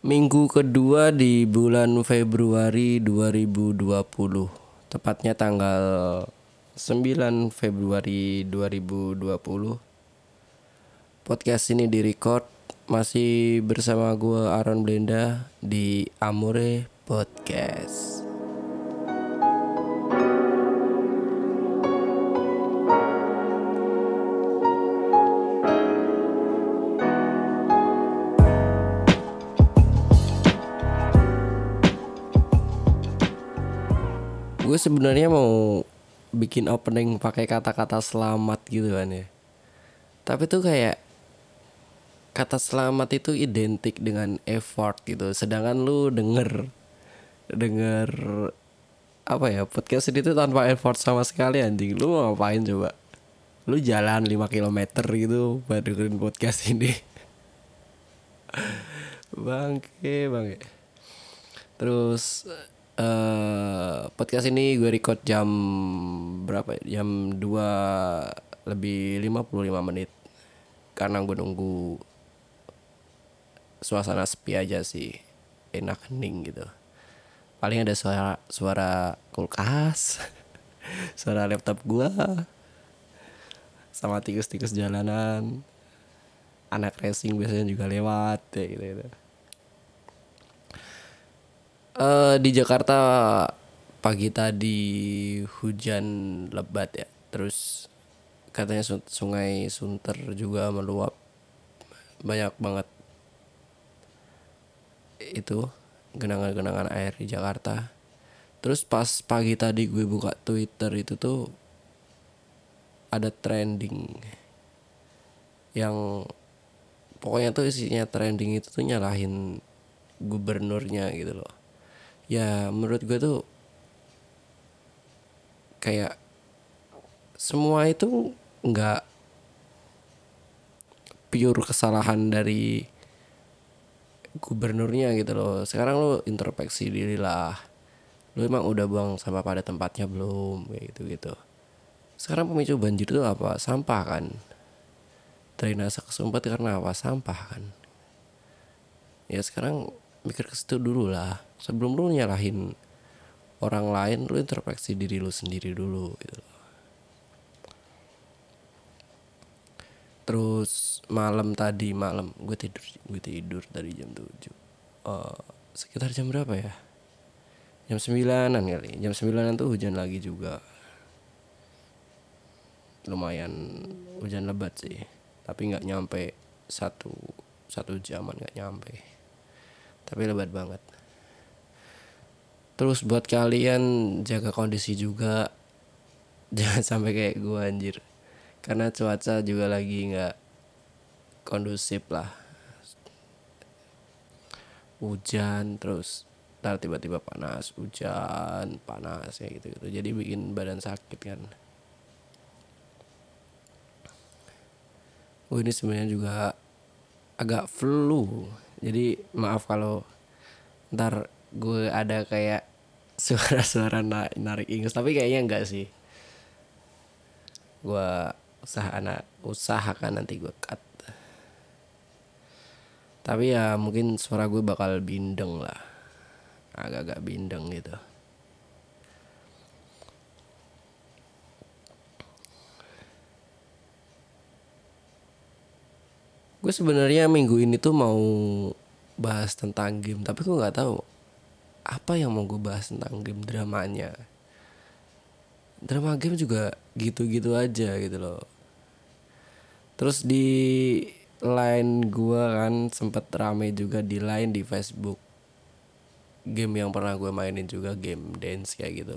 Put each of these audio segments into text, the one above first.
Minggu kedua di bulan Februari 2020 Tepatnya tanggal 9 Februari 2020 Podcast ini direcord Masih bersama gue Aaron Blenda Di Amore Podcast gue sebenarnya mau bikin opening pakai kata-kata selamat gitu kan ya. Tapi tuh kayak kata selamat itu identik dengan effort gitu. Sedangkan lu denger denger apa ya podcast ini tuh tanpa effort sama sekali anjing. Lu mau ngapain coba? Lu jalan 5 km gitu buat dengerin podcast ini. Bangke bangke. Terus eh podcast ini gue record jam berapa ya? Jam 2 lebih 55 menit. Karena gue nunggu suasana sepi aja sih. Enak hening gitu. Paling ada suara suara kulkas, suara laptop gua, sama tikus-tikus jalanan. Anak racing biasanya juga lewat ya gitu, Eh di Jakarta pagi tadi hujan lebat ya. Terus katanya sun- sungai Sunter juga meluap banyak banget itu genangan-genangan air di Jakarta. Terus pas pagi tadi gue buka Twitter itu tuh ada trending yang pokoknya tuh isinya trending itu tuh nyalahin gubernurnya gitu loh ya menurut gue tuh kayak semua itu nggak pure kesalahan dari gubernurnya gitu loh. Sekarang lo introspeksi diri lah. Lo emang udah buang sampah pada tempatnya belum? Kayak gitu gitu sekarang pemicu banjir itu apa? Sampah kan? Drainase kesumpat karena apa? Sampah kan? Ya sekarang mikir ke situ dulu lah. Sebelum lu nyalahin orang lain lu introspeksi diri lu sendiri dulu gitu. Terus malam tadi malam gue tidur gue tidur tadi jam 7 Eh, sekitar jam berapa ya? Jam 9an kali. Jam 9an tuh hujan lagi juga. Lumayan hujan lebat sih. Tapi nggak nyampe satu satu jaman nggak nyampe tapi lebat banget. Terus buat kalian jaga kondisi juga. Jangan sampai kayak gua anjir. Karena cuaca juga lagi nggak kondusif lah. Hujan terus ntar tiba-tiba panas hujan panas ya gitu gitu jadi bikin badan sakit kan. Gue ini sebenarnya juga agak flu jadi maaf kalau ntar gue ada kayak suara-suara na- narik ingus tapi kayaknya enggak sih. Gue usaha usahakan nanti gue cut. Tapi ya mungkin suara gue bakal bindeng lah. Agak-agak bindeng gitu gue sebenarnya minggu ini tuh mau bahas tentang game tapi gue nggak tahu apa yang mau gue bahas tentang game dramanya. Drama game juga gitu-gitu aja gitu loh. Terus di line gue kan sempet rame juga di line di Facebook. Game yang pernah gue mainin juga game dance kayak gitu.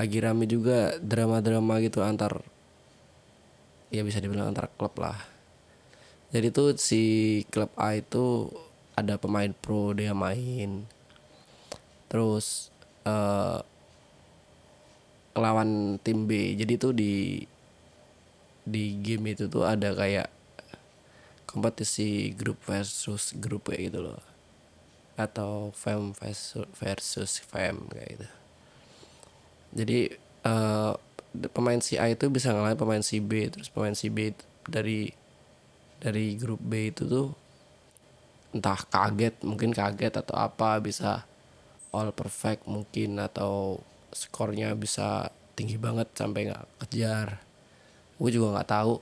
Lagi rame juga drama-drama gitu antar ya bisa dibilang antar klub lah jadi tuh si klub A itu ada pemain pro dia main. Terus eh lawan tim B. Jadi tuh di di game itu tuh ada kayak kompetisi grup versus grup kayak gitu loh. Atau fam versus versus fam kayak gitu. Jadi eh pemain si A itu bisa ngalahin pemain si B. Terus pemain si B dari dari grup B itu tuh entah kaget mungkin kaget atau apa bisa all perfect mungkin atau skornya bisa tinggi banget sampai nggak kejar. Gue juga nggak tahu.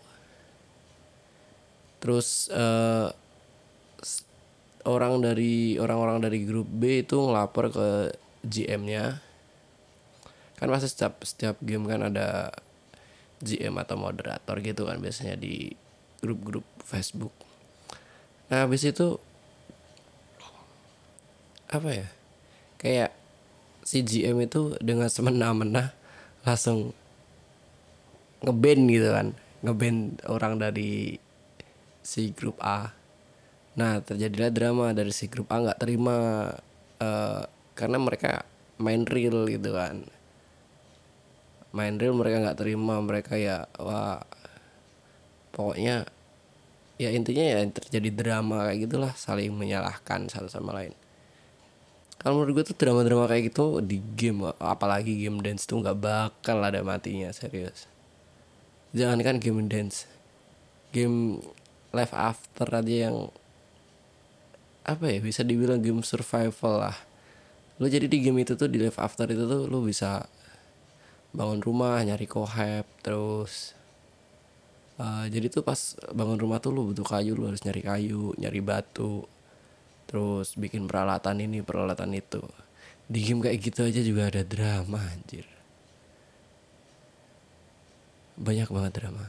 Terus uh, orang dari orang-orang dari grup B itu ngelapor ke GM-nya kan pasti setiap setiap game kan ada GM atau moderator gitu kan biasanya di grup-grup Facebook. Nah habis itu apa ya? Kayak si GM itu dengan semena-mena langsung ngeband gitu kan. Ngeband orang dari si grup A. Nah terjadilah drama dari si grup A nggak terima uh, karena mereka main real gitu kan. Main real mereka nggak terima mereka ya wah pokoknya ya intinya ya terjadi drama kayak gitulah saling menyalahkan satu sama lain. Kalau menurut gue tuh drama-drama kayak gitu di game apalagi game dance tuh nggak bakal ada matinya serius. Jangan kan game dance game life after aja yang apa ya bisa dibilang game survival lah. Lo jadi di game itu tuh di life after itu tuh lo bisa bangun rumah nyari kohab terus uh, jadi tuh pas bangun rumah tuh lu butuh kayu lu harus nyari kayu nyari batu terus bikin peralatan ini peralatan itu. Di game kayak gitu aja juga ada drama anjir. Banyak banget drama.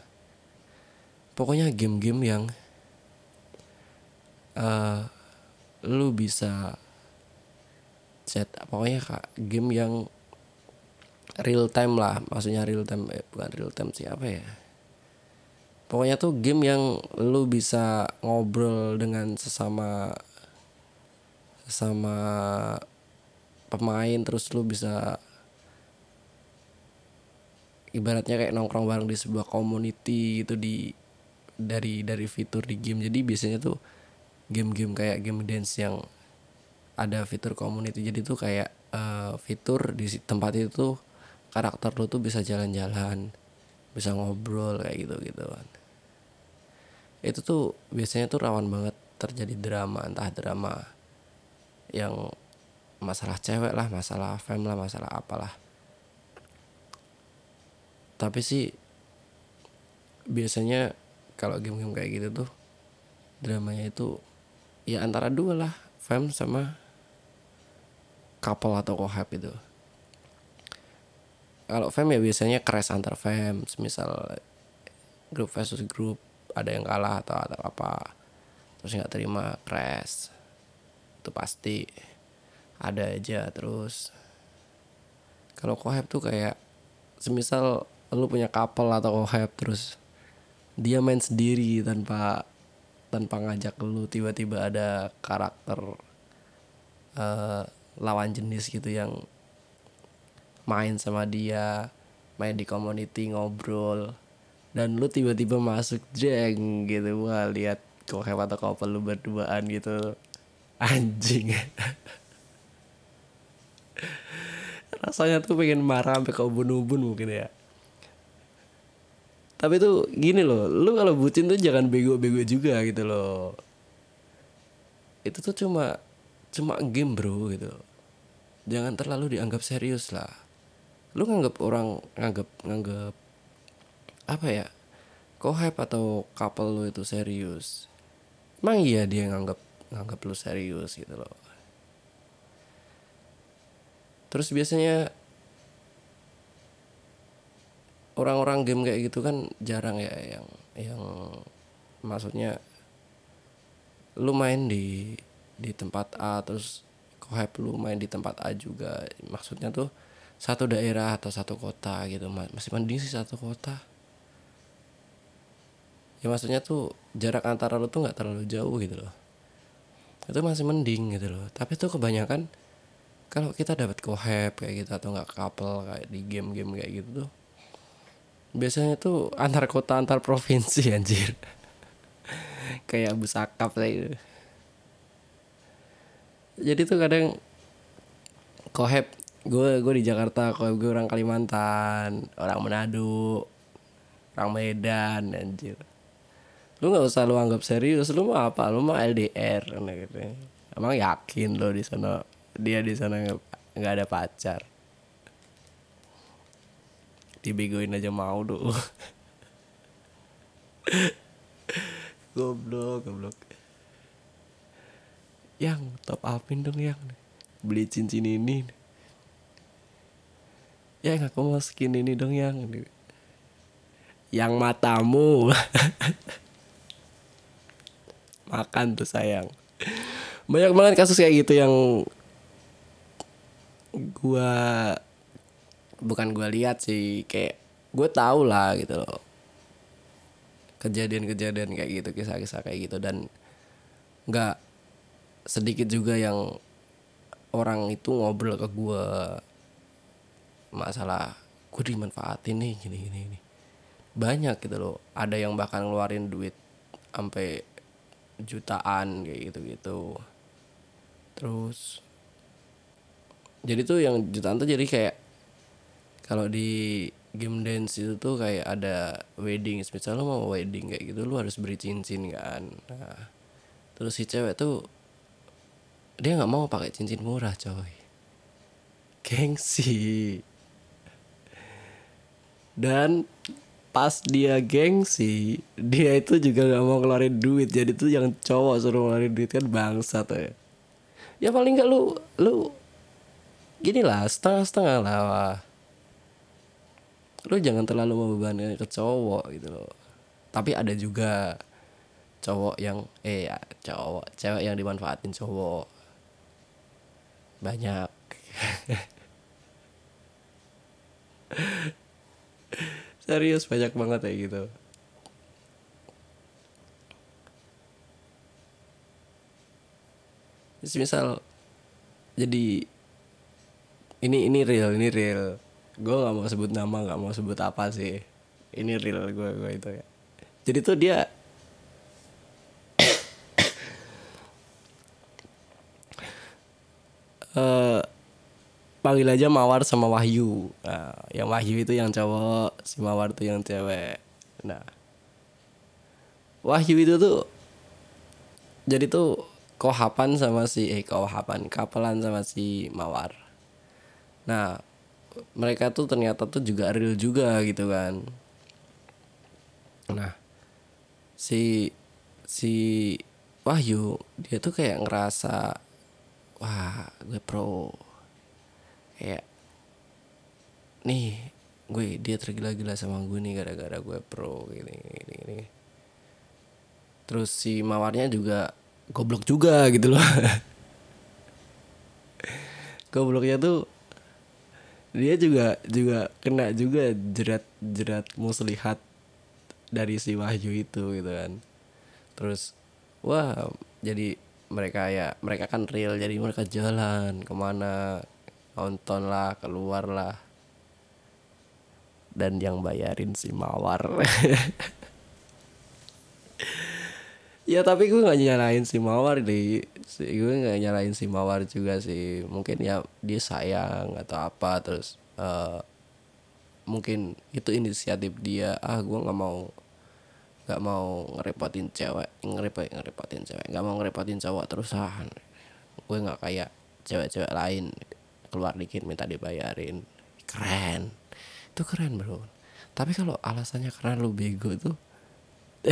Pokoknya game-game yang uh, lu bisa set pokoknya kak game yang real time lah. Maksudnya real time eh, bukan real time sih apa ya pokoknya tuh game yang lu bisa ngobrol dengan sesama sesama pemain terus lu bisa ibaratnya kayak nongkrong bareng di sebuah community gitu di dari dari fitur di game. Jadi biasanya tuh game-game kayak game dance yang ada fitur community. Jadi tuh kayak uh, fitur di tempat itu tuh karakter lu tuh bisa jalan-jalan bisa ngobrol kayak gitu gitu kan itu tuh biasanya tuh rawan banget terjadi drama entah drama yang masalah cewek lah masalah fam lah masalah apalah. Tapi sih biasanya kalau game-game kayak gitu tuh dramanya itu ya antara dua lah fam sama couple atau kohab itu kalau fam ya biasanya crash antar fam misal grup versus grup ada yang kalah atau, atau apa. Terus nggak terima crash. Itu pasti ada aja terus. Kalau kohab tuh kayak semisal lu punya couple atau kohab terus dia main sendiri tanpa tanpa ngajak lu tiba-tiba ada karakter uh, lawan jenis gitu yang main sama dia main di community ngobrol dan lu tiba-tiba masuk jeng gitu. Wah lihat kok atau kau lu berduaan gitu. Anjing. Rasanya tuh pengen marah sampai kau ubun-ubun mungkin ya. Tapi tuh gini loh lu kalau bucin tuh jangan bego-bego juga gitu loh. Itu tuh cuma cuma game bro gitu. Jangan terlalu dianggap serius lah. Lu nganggap orang nganggap nganggap apa ya kohab atau couple lu itu serius? Emang iya dia nganggap nganggap lu serius gitu loh. Terus biasanya orang-orang game kayak gitu kan jarang ya yang yang maksudnya lu main di di tempat A terus kohab lu main di tempat A juga. Maksudnya tuh satu daerah atau satu kota gitu. Masih mending sih satu kota ya maksudnya tuh jarak antara lo tuh nggak terlalu jauh gitu loh. Itu masih mending gitu loh. Tapi tuh kebanyakan kalau kita dapat kohab kayak gitu atau nggak couple kayak di game-game kayak gitu tuh biasanya tuh antar kota antar provinsi anjir. Kayak busakap lah itu jadi tuh kadang kohab gue gue di Jakarta kalau gue orang Kalimantan orang Manado orang Medan anjir lu nggak usah lu anggap serius lu mau apa? Lu mau LDR gitu. Emang yakin lo di sana dia di sana nggak ada pacar? Dibegoin aja mau tuh goblok goblok. Yang top upin dong yang. Beli cincin ini. Yang aku mau skin ini dong yang. Yang matamu makan tuh sayang. Banyak banget kasus kayak gitu yang gua bukan gua lihat sih kayak gue tahu lah gitu loh. Kejadian-kejadian kayak gitu kisah-kisah kayak gitu dan nggak sedikit juga yang orang itu ngobrol ke gue masalah gue dimanfaatin nih gini gini gini. Banyak gitu loh. Ada yang bahkan ngeluarin duit sampai jutaan kayak gitu gitu terus jadi tuh yang jutaan tuh jadi kayak kalau di game dance itu tuh kayak ada wedding misalnya lo mau wedding kayak gitu lo harus beri cincin kan. Nah terus si cewek tuh dia nggak mau pakai cincin murah coy. Gengsi. Dan pas dia gengsi dia itu juga nggak mau keluarin duit. Jadi tuh yang cowok suruh keluarin duit kan bangsa tuh ya. Ya paling nggak lu lu gini lah setengah setengah lah wah. lu jangan terlalu membebani ke cowok gitu loh. Tapi ada juga cowok yang eh ya cowok cewek yang dimanfaatin cowok. Banyak serius banyak banget kayak gitu. Misal jadi ini ini real ini real. Gue nggak mau sebut nama nggak mau sebut apa sih. Ini real gue gue itu ya. Jadi tuh dia eh panggil aja Mawar sama Wahyu. Nah, yang Wahyu itu yang cowok, si Mawar tuh yang cewek. Nah, Wahyu itu tuh jadi tuh kohapan sama si eh kohapan kapelan sama si Mawar. Nah, mereka tuh ternyata tuh juga real juga gitu kan. Nah, si si Wahyu dia tuh kayak ngerasa wah gue pro kayak nih gue dia tergila-gila sama gue nih gara-gara gue pro gini gini gini. Terus si mawarnya juga goblok juga gitu loh. Gobloknya tuh dia juga juga kena juga jerat jerat muslihat dari si Wahyu itu gitu kan. Terus wah jadi mereka ya mereka kan real jadi mereka jalan ke mana nonton lah keluar lah. Dan yang bayarin si mawar. Ya tapi gue nggak nyalain si mawar deh si, gue nggak nyalain si mawar juga sih. Mungkin ya dia sayang atau apa terus uh, mungkin itu inisiatif dia. Ah gue nggak mau nggak mau ngerepotin cewek ngerepot ngerepotin cewek. Nggak mau ngerepotin cowok terusan gue nggak kayak cewek-cewek lain keluar dikit minta dibayarin. Keren. Itu keren bro. Tapi kalau alasannya karena lu bego tuh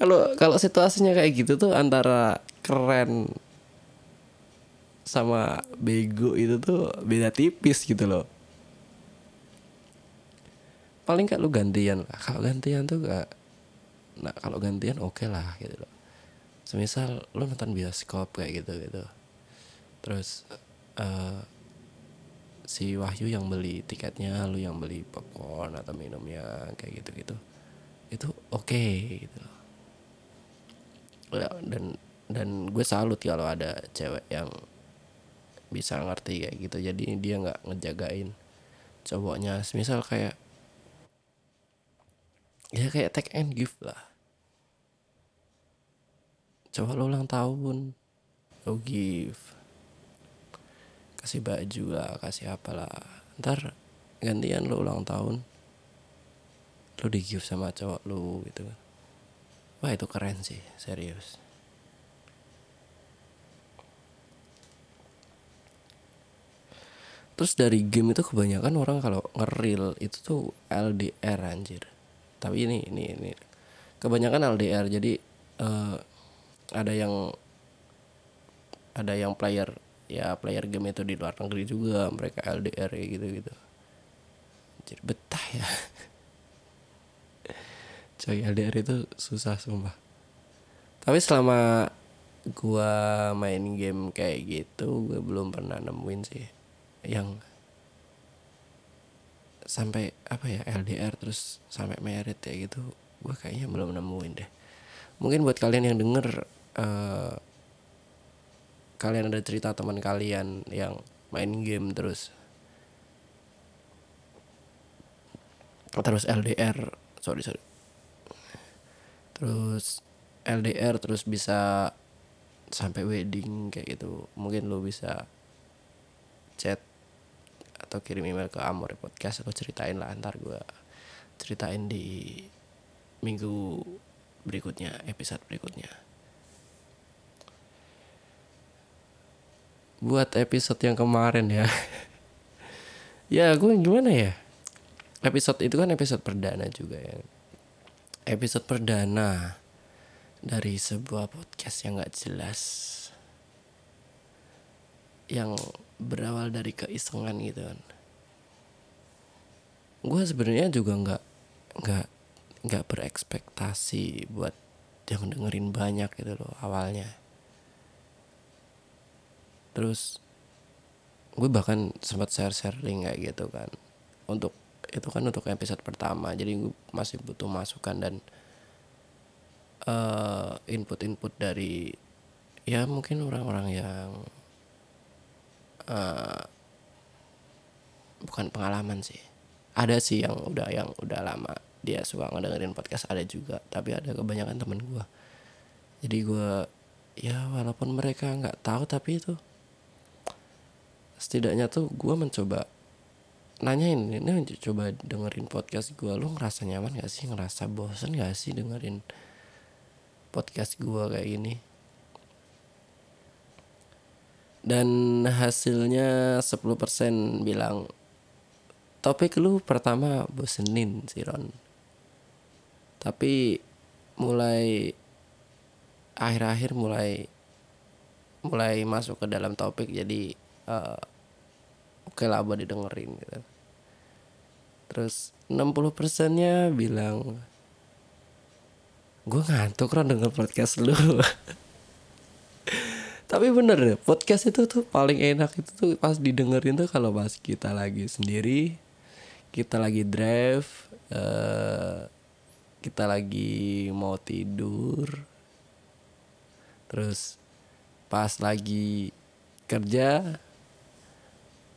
kalau kalau situasinya kayak gitu tuh antara keren sama bego itu tuh beda tipis gitu loh. Paling gak lu gantian lah. Kalau gantian tuh gak nah kalau gantian oke okay lah gitu loh. Semisal lu nonton bioskop kayak gitu gitu terus uh, si Wahyu yang beli tiketnya lu yang beli popcorn atau minumnya kayak gitu gitu itu oke okay, gitu loh. Ya, dan dan gue salut kalau ada cewek yang bisa ngerti kayak gitu. Jadi dia nggak ngejagain cowoknya. Misal kayak ya kayak take and give lah. Coba lo ulang tahun lo give kasih baju lah kasih apalah ntar gantian lo ulang tahun. Lu di give sama cowok lu gitu kan. Wah itu keren sih serius. Terus dari game itu kebanyakan orang kalau ngeril itu tuh LDR anjir. Tapi ini ini ini. Kebanyakan LDR jadi uh, ada yang ada yang player ya player game itu di luar negeri juga mereka LDR gitu gitu jadi betah ya. Coy LDR itu susah sumpah. Tapi selama gua main game kayak gitu gue belum pernah nemuin sih yang sampai apa ya LDR terus sampai merit ya gitu gue kayaknya belum nemuin deh. Mungkin buat kalian yang denger uh, kalian ada cerita teman kalian yang main game terus. Terus LDR sorry sorry. Terus LDR terus bisa sampai wedding kayak gitu. Mungkin lo bisa chat atau kirim email ke Amore Podcast lo ceritain lah ntar gue ceritain di minggu berikutnya episode berikutnya buat episode yang kemarin ya. Ya gue gimana ya? Episode itu kan episode perdana juga ya. Episode perdana dari sebuah podcast yang gak jelas. Yang berawal dari keisengan gitu kan. Gue sebenarnya juga nggak nggak nggak berekspektasi buat yang dengerin banyak gitu loh awalnya terus gue bahkan sempat share share link kayak gitu kan. Untuk itu kan untuk episode pertama jadi gue masih butuh masukan dan uh, input-input dari ya mungkin orang-orang yang uh, bukan pengalaman sih. Ada sih yang udah yang udah lama dia suka ngedengerin podcast ada juga tapi ada kebanyakan temen gue. Jadi gue ya walaupun mereka nggak tahu tapi itu setidaknya tuh gue mencoba nanyain ini coba dengerin podcast gue lu ngerasa nyaman gak sih? Ngerasa bosen gak sih dengerin podcast gue kayak gini? Dan hasilnya 10% bilang topik lu pertama bosenin sih Ron. Tapi mulai akhir-akhir mulai mulai masuk ke dalam topik jadi uh, oke okay lah buat didengerin gitu. Terus 60 persennya bilang gue ngantuk Ron denger podcast lu. Tapi bener deh podcast itu tuh paling enak itu tuh pas didengerin tuh kalau pas kita lagi sendiri kita lagi drive uh, kita lagi mau tidur terus pas lagi kerja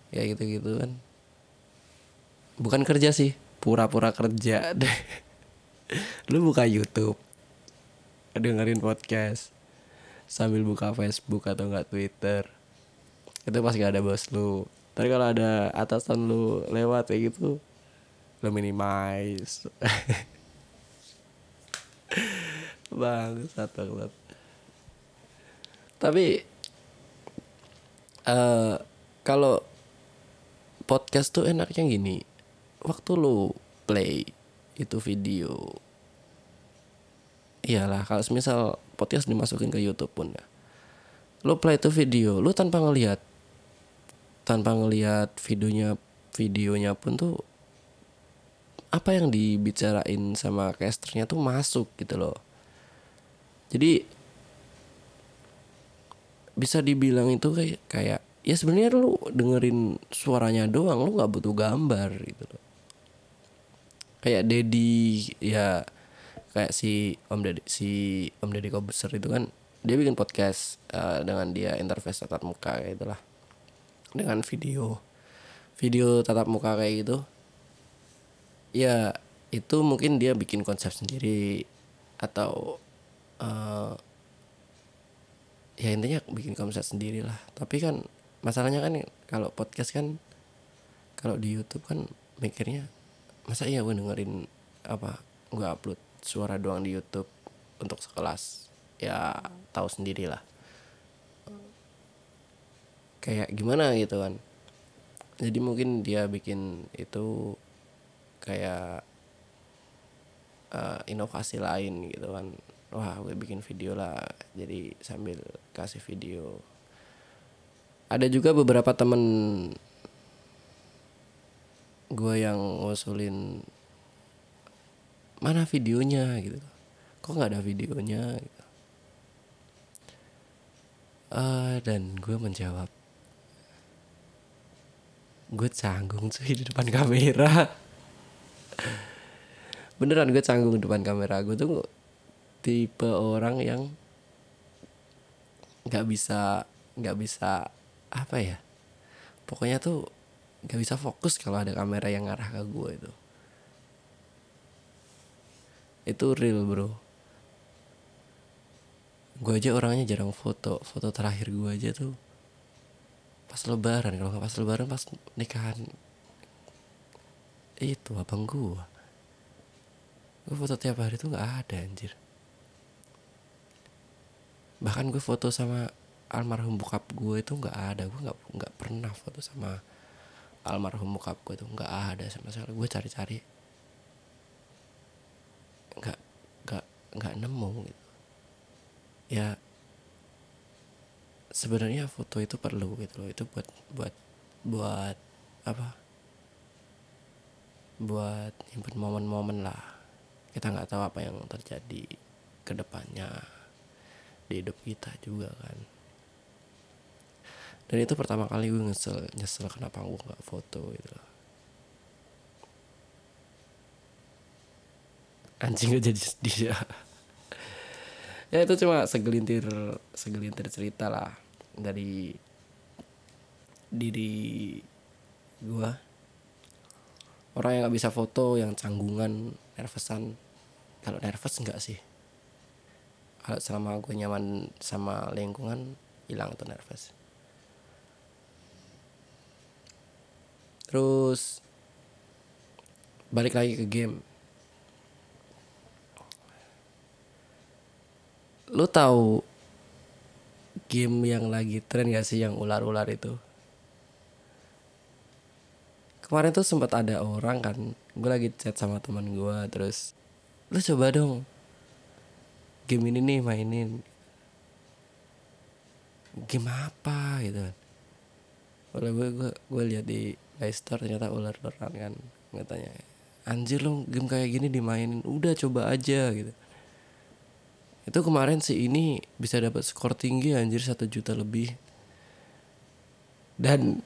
ya gitu gitu kan. Bukan kerja sih pura-pura kerja deh. Lu buka YouTube dengerin podcast sambil buka Facebook atau enggak Twitter. Itu pas gak ada bos lu. Tapi kalau ada atasan lu lewat kayak gitu lu minimize. Bang satu banget. Tapi uh, kalau podcast tuh enaknya gini. Waktu lu play itu video iyalah kalau misal podcast dimasukin ke YouTube pun ya. Lo play itu video lo tanpa ngelihat tanpa ngelihat videonya videonya pun tuh apa yang dibicarain sama casternya tuh masuk gitu loh. Jadi bisa dibilang itu kayak kayak ya sebenarnya lu dengerin suaranya doang lu nggak butuh gambar gitu loh. Kayak Dedi ya kayak si Om Deddy si Om Deddy Kobuser itu kan dia bikin podcast uh, dengan dia interface tatap muka kayak itulah. Dengan video video tatap muka kayak gitu. Ya itu mungkin dia bikin konsep sendiri atau uh, ya intinya bikin konsep sendiri lah tapi kan masalahnya kan kalau podcast kan kalau di YouTube kan mikirnya masa iya gue dengerin apa gue upload suara doang di YouTube untuk sekelas? Ya tahu sendiri lah kayak gimana gitu kan? Jadi mungkin dia bikin itu kayak uh, inovasi lain gitu kan. Wah gue bikin video lah. Jadi sambil kasih video ada juga beberapa temen gue yang ngusulin mana videonya? gitu. Kok nggak ada videonya? gitu. uh, dan gue menjawab gue canggung sih di depan kamera. Beneran gue canggung di depan kamera. Gue tuh tipe orang yang nggak bisa nggak bisa apa ya pokoknya tuh nggak bisa fokus kalau ada kamera yang ngarah ke gue itu. Itu real bro. Gue aja orangnya jarang foto. Foto terakhir gue aja tuh pas lebaran. Kalau nggak pas lebaran pas nikahan itu abang gue gue foto tiap hari tuh nggak ada anjir. Bahkan gue foto sama almarhum bokap gue itu nggak ada. Gue nggak nggak pernah foto sama almarhum bokap gue itu. Nggak ada sama sekali. Gue cari-cari. Nggak nggak nggak nemu gitu. Ya sebenarnya foto itu perlu gitu loh. Itu buat buat buat apa? Buat nyimpen momen-momen lah. Kita nggak tahu apa yang terjadi ke depannya di hidup kita juga kan dan itu pertama kali gue nyesel nyesel kenapa gue nggak foto gitu anjing gak jadi sedih ya. Ya itu cuma segelintir segelintir cerita lah dari diri gue orang yang nggak bisa foto yang canggungan nervousan kalau nervous enggak sih? Kalau selama gue nyaman sama lingkungan hilang tuh nervous terus balik lagi ke game. Lu tahu game yang lagi tren gak sih yang ular-ular itu? Kemarin tuh sempat ada orang kan gue lagi chat sama teman gue terus lu coba dong game ini nih mainin. Game apa? Gitu kan. Oleh gue gue gue lihat di Play Store ternyata ular beneran kan katanya. Anjir lo game kayak gini dimainin udah coba aja gitu. Itu kemarin si ini bisa dapat skor tinggi anjir satu juta lebih. Dan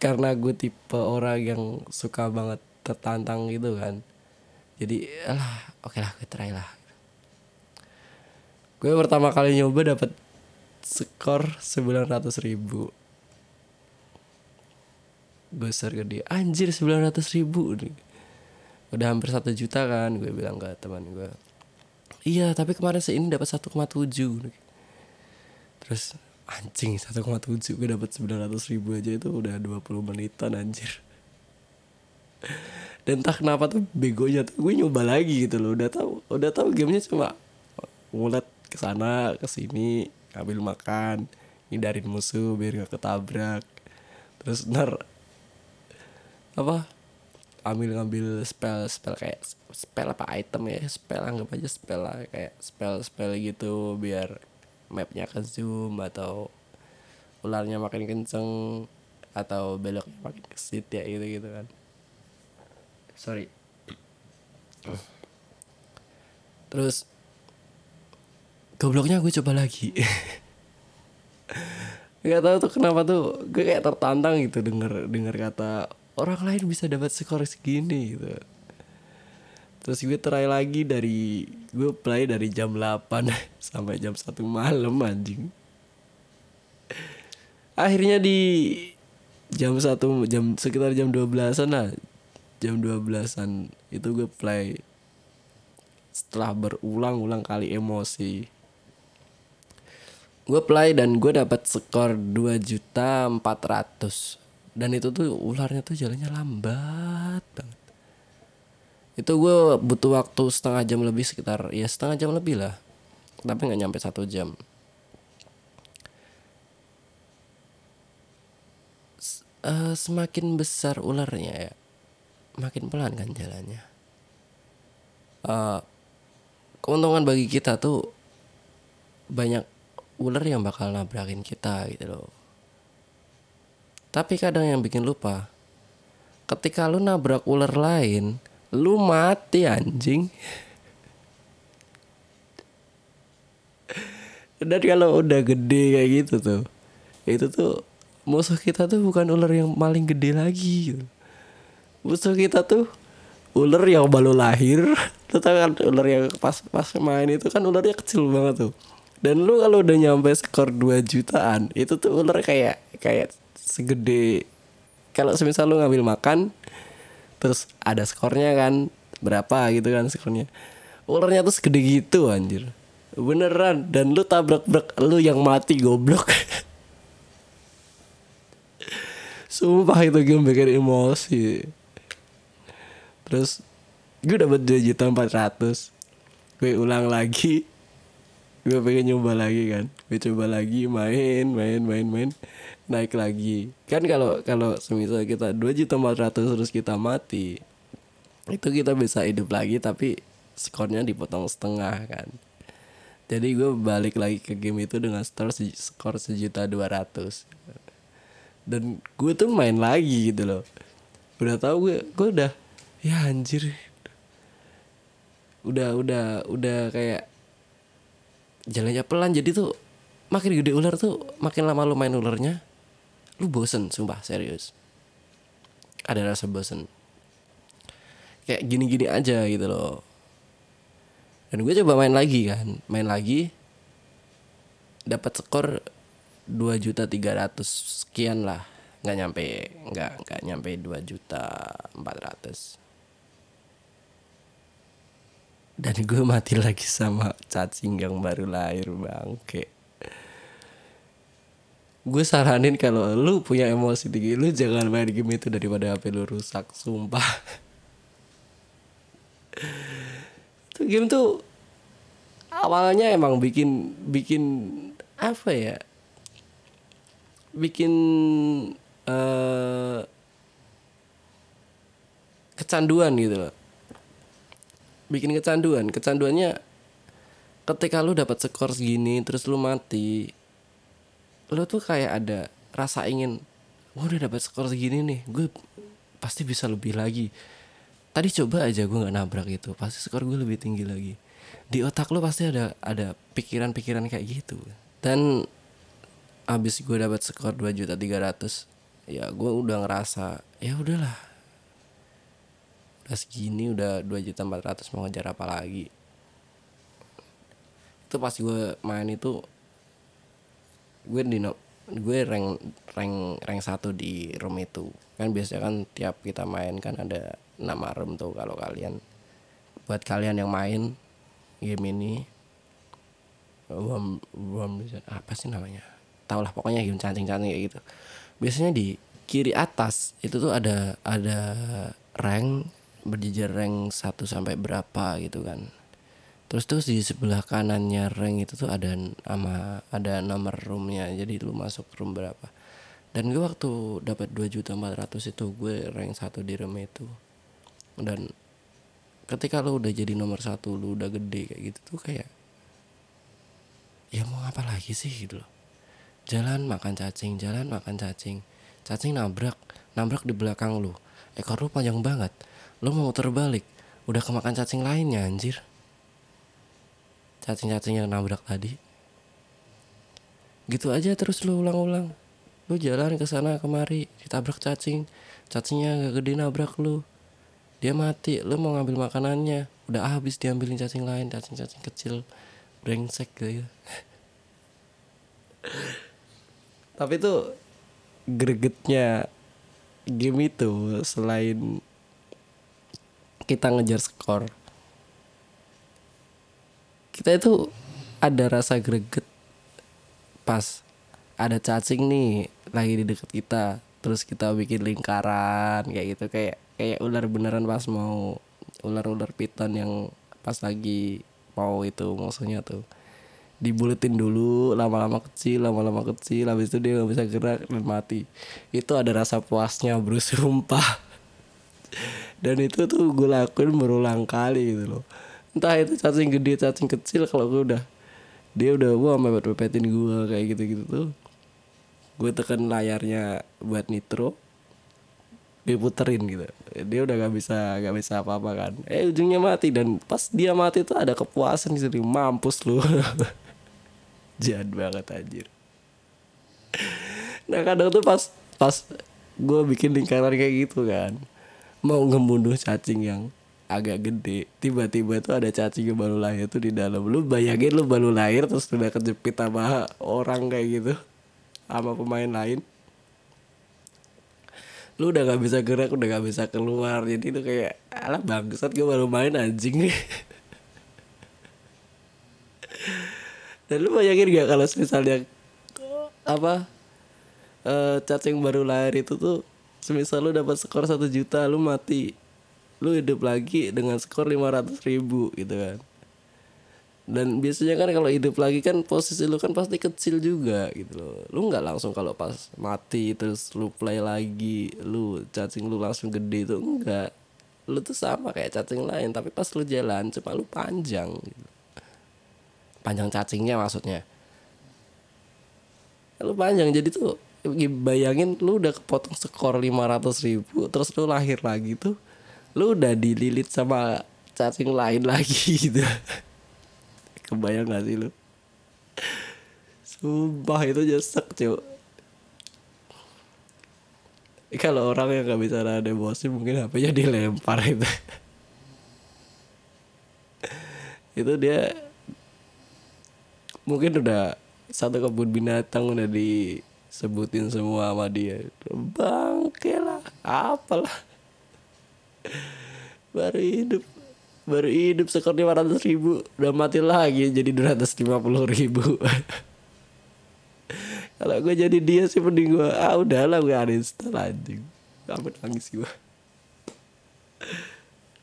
karena gue tipe orang yang suka banget tertantang gitu kan jadi lah oke lah gue try lah. Gue pertama kali nyoba dapat skor sembilan ratus ribu besar gede. Anjir sembilan ratus ribu nih. Udah hampir satu juta kan gue bilang ke teman gue. Iya tapi kemarin saya ini dapat satu koma tujuh. Terus anjing satu koma tujuh gue dapat sembilan ratus ribu aja itu udah dua puluh menitan anjir. Dan tak kenapa tuh begonya tuh gue nyoba lagi gitu loh. Udah tahu udah tahu gamenya cuma ngulet ke sana ke sini ngambil makan hindarin musuh biar gak ketabrak. Terus ntar apa? Ambil ngambil spell spell kayak spell apa item ya spell anggap aja spell lah kayak spell spell gitu biar mapnya ke zoom atau ularnya makin kenceng atau beloknya makin kesit ya gitu gitu kan. Sorry. Terus gobloknya gue coba lagi. Nggak tahu tuh kenapa tuh gue kayak tertantang gitu denger denger kata orang lain bisa dapat skor segini gitu. Terus gue try lagi dari gue play dari jam 8 sampai jam 1 malam anjing. Akhirnya di jam satu jam sekitar jam 12-an lah. Jam 12-an itu gue play. Setelah berulang-ulang kali emosi. Gue play dan gue dapat skor 2 juta 400 dan itu tuh ularnya tuh jalannya lambat banget. Itu gue butuh waktu setengah jam lebih sekitar ya setengah jam lebih lah. Tapi nggak nyampe satu jam. S- eh, semakin besar ularnya ya makin pelan kan jalannya. Eh, keuntungan bagi kita tuh banyak ular yang bakal nabrakin kita gitu loh tapi kadang yang bikin lupa ketika lu nabrak ular lain lu mati anjing. Dan kalau udah gede kayak gitu tuh itu tuh musuh kita tuh bukan ular yang paling gede lagi. Musuh kita tuh ular yang baru lahir tau kan ular yang pas pas main itu kan ularnya kecil banget tuh. Dan lu kalau udah nyampe skor 2 jutaan itu tuh ular kayak kayak segede. Kalau semisal lu ngambil makan terus ada skornya kan berapa gitu kan skornya. Ularnya tuh segede gitu anjir. Beneran dan lu tabrak brak lu yang mati goblok. Sumpah itu game bikin emosi. Terus gue dapat dua juta empat ratus. Gue ulang lagi gue pengen nyoba lagi kan. Gue coba lagi main main main main. Naik lagi. Kan kalau kalau semisal kita dua juta empat ratus terus kita mati itu kita bisa hidup lagi tapi skornya dipotong setengah kan. Jadi gue balik lagi ke game itu dengan skor skor sejuta dua ratus. Dan gue tuh main lagi gitu loh. Udah tahu gue gue udah ya anjir. Udah udah udah kayak jalannya pelan jadi tuh makin gede ular tuh makin lama lu main ularnya lu bosen sumpah serius. Ada rasa bosen. Kayak gini-gini aja gitu loh. Dan gue coba main lagi kan main lagi dapat skor dua juta tiga ratus sekian lah. Nggak nyampe nggak nggak nyampe dua juta empat ratus dan gue mati lagi sama cacing yang baru lahir bangke gue saranin kalau lu punya emosi tinggi lu jangan main game itu daripada HP lu rusak sumpah. Itu game tuh awalnya emang bikin bikin apa ya? Bikin eh kecanduan gitu loh bikin kecanduan. Kecanduannya ketika lu dapat skor segini terus lu mati lu tuh kayak ada rasa ingin gue udah dapat skor segini nih gue pasti bisa lebih lagi. Tadi coba aja gue nggak nabrak itu pasti skor gue lebih tinggi lagi. Di otak lu pasti ada ada pikiran-pikiran kayak gitu. Dan abis gue dapat skor 2 juta 300 ya gue udah ngerasa ya udahlah udah segini udah 2 juta 400 mau ngejar apa lagi? Itu pas gue main itu gue di no- gue rank rank rank satu di room itu. Kan biasanya kan tiap kita main kan ada nama room tuh kalau kalian. Buat kalian yang main game ini Worm apa sih namanya? Tau lah pokoknya game cancing-cancing kayak gitu. Biasanya di kiri atas itu tuh ada ada rank berjejer rank 1 sampai berapa gitu kan. Terus terus di sebelah kanannya rank itu tuh ada nama ada nomor roomnya jadi lu masuk room berapa. Dan gue waktu dapat 2 juta 400 itu gue rank satu di room itu. Dan ketika lu udah jadi nomor satu lu udah gede kayak gitu tuh kayak ya mau apa lagi sih? gitu loh. Jalan makan cacing jalan makan cacing. Cacing nabrak nabrak di belakang lu. Ekor lu panjang banget lu mau terbalik udah kemakan cacing lainnya anjir. Cacing-cacing yang nabrak tadi. Gitu aja terus lu ulang-ulang. Lu jalan ke sana kemari ditabrak cacing. Cacingnya gak gede nabrak lu dia mati lu mau ngambil makanannya. Udah habis diambilin cacing lain cacing-cacing kecil. Brengsek gitu. Tapi tuh gregetnya game itu selain kita ngejar skor. Kita itu ada rasa greget pas ada cacing nih lagi di deket kita terus kita bikin lingkaran kayak gitu. Kayak kayak ular beneran pas mau ular-ular piton yang pas lagi mau itu musuhnya tuh. Dibuletin dulu lama-lama kecil lama-lama kecil habis itu dia nggak bisa gerak dan mati. Itu ada rasa puasnya bro sumpah dan itu tuh gue lakuin berulang kali gitu loh. Entah itu cacing gede cacing kecil kalau gue udah dia udah gua mepet mepetin gue kayak gitu gitu tuh. Gue tekan layarnya buat nitro diputerin gitu. Dia udah gak bisa gak bisa apa apa kan. Eh ujungnya mati dan pas dia mati tuh ada kepuasan sini mampus lu. Jahat banget anjir. Nah kadang tuh pas pas gue bikin lingkaran kayak gitu kan mau ngebunuh cacing yang agak gede. Tiba-tiba tuh ada cacing yang baru lahir tuh di dalam. Lu bayangin lu baru lahir terus udah kejepit sama orang kayak gitu sama pemain lain. Lu udah gak bisa gerak udah gak bisa keluar. Jadi itu kayak alah bangsat gue baru main anjing. Dan lu bayangin gak kalau misalnya apa uh, cacing baru lahir itu tuh semisal lu dapat skor satu juta lu mati. Lu hidup lagi dengan skor lima ratus ribu gitu kan. Dan biasanya kan kalau hidup lagi kan posisi lu kan pasti kecil juga gitu loh. Lu nggak langsung kalau pas mati terus lu play lagi lu cacing lu langsung gede itu enggak lu tuh sama kayak cacing lain tapi pas lu jalan cuma lu panjang gitu. panjang cacingnya maksudnya. Lu panjang jadi tuh bayangin lu udah kepotong skor 500 ribu terus lu lahir lagi tuh lu udah dililit sama cacing lain lagi gitu. Kebayang gak sih lu? Sumpah itu nyesek cuy kalau orang yang gak bisa nahan emosi mungkin HP-nya dilempar itu. Itu dia mungkin udah satu kebun binatang udah disebutin semua sama dia. Bangke lah apalah. Baru hidup. Baru hidup skor ratus ribu. Udah mati lagi jadi dua ratus lima puluh ribu. Kalau gue jadi dia sih mending gue ah udahlah gue uninstall anjing. Kamu nangis gue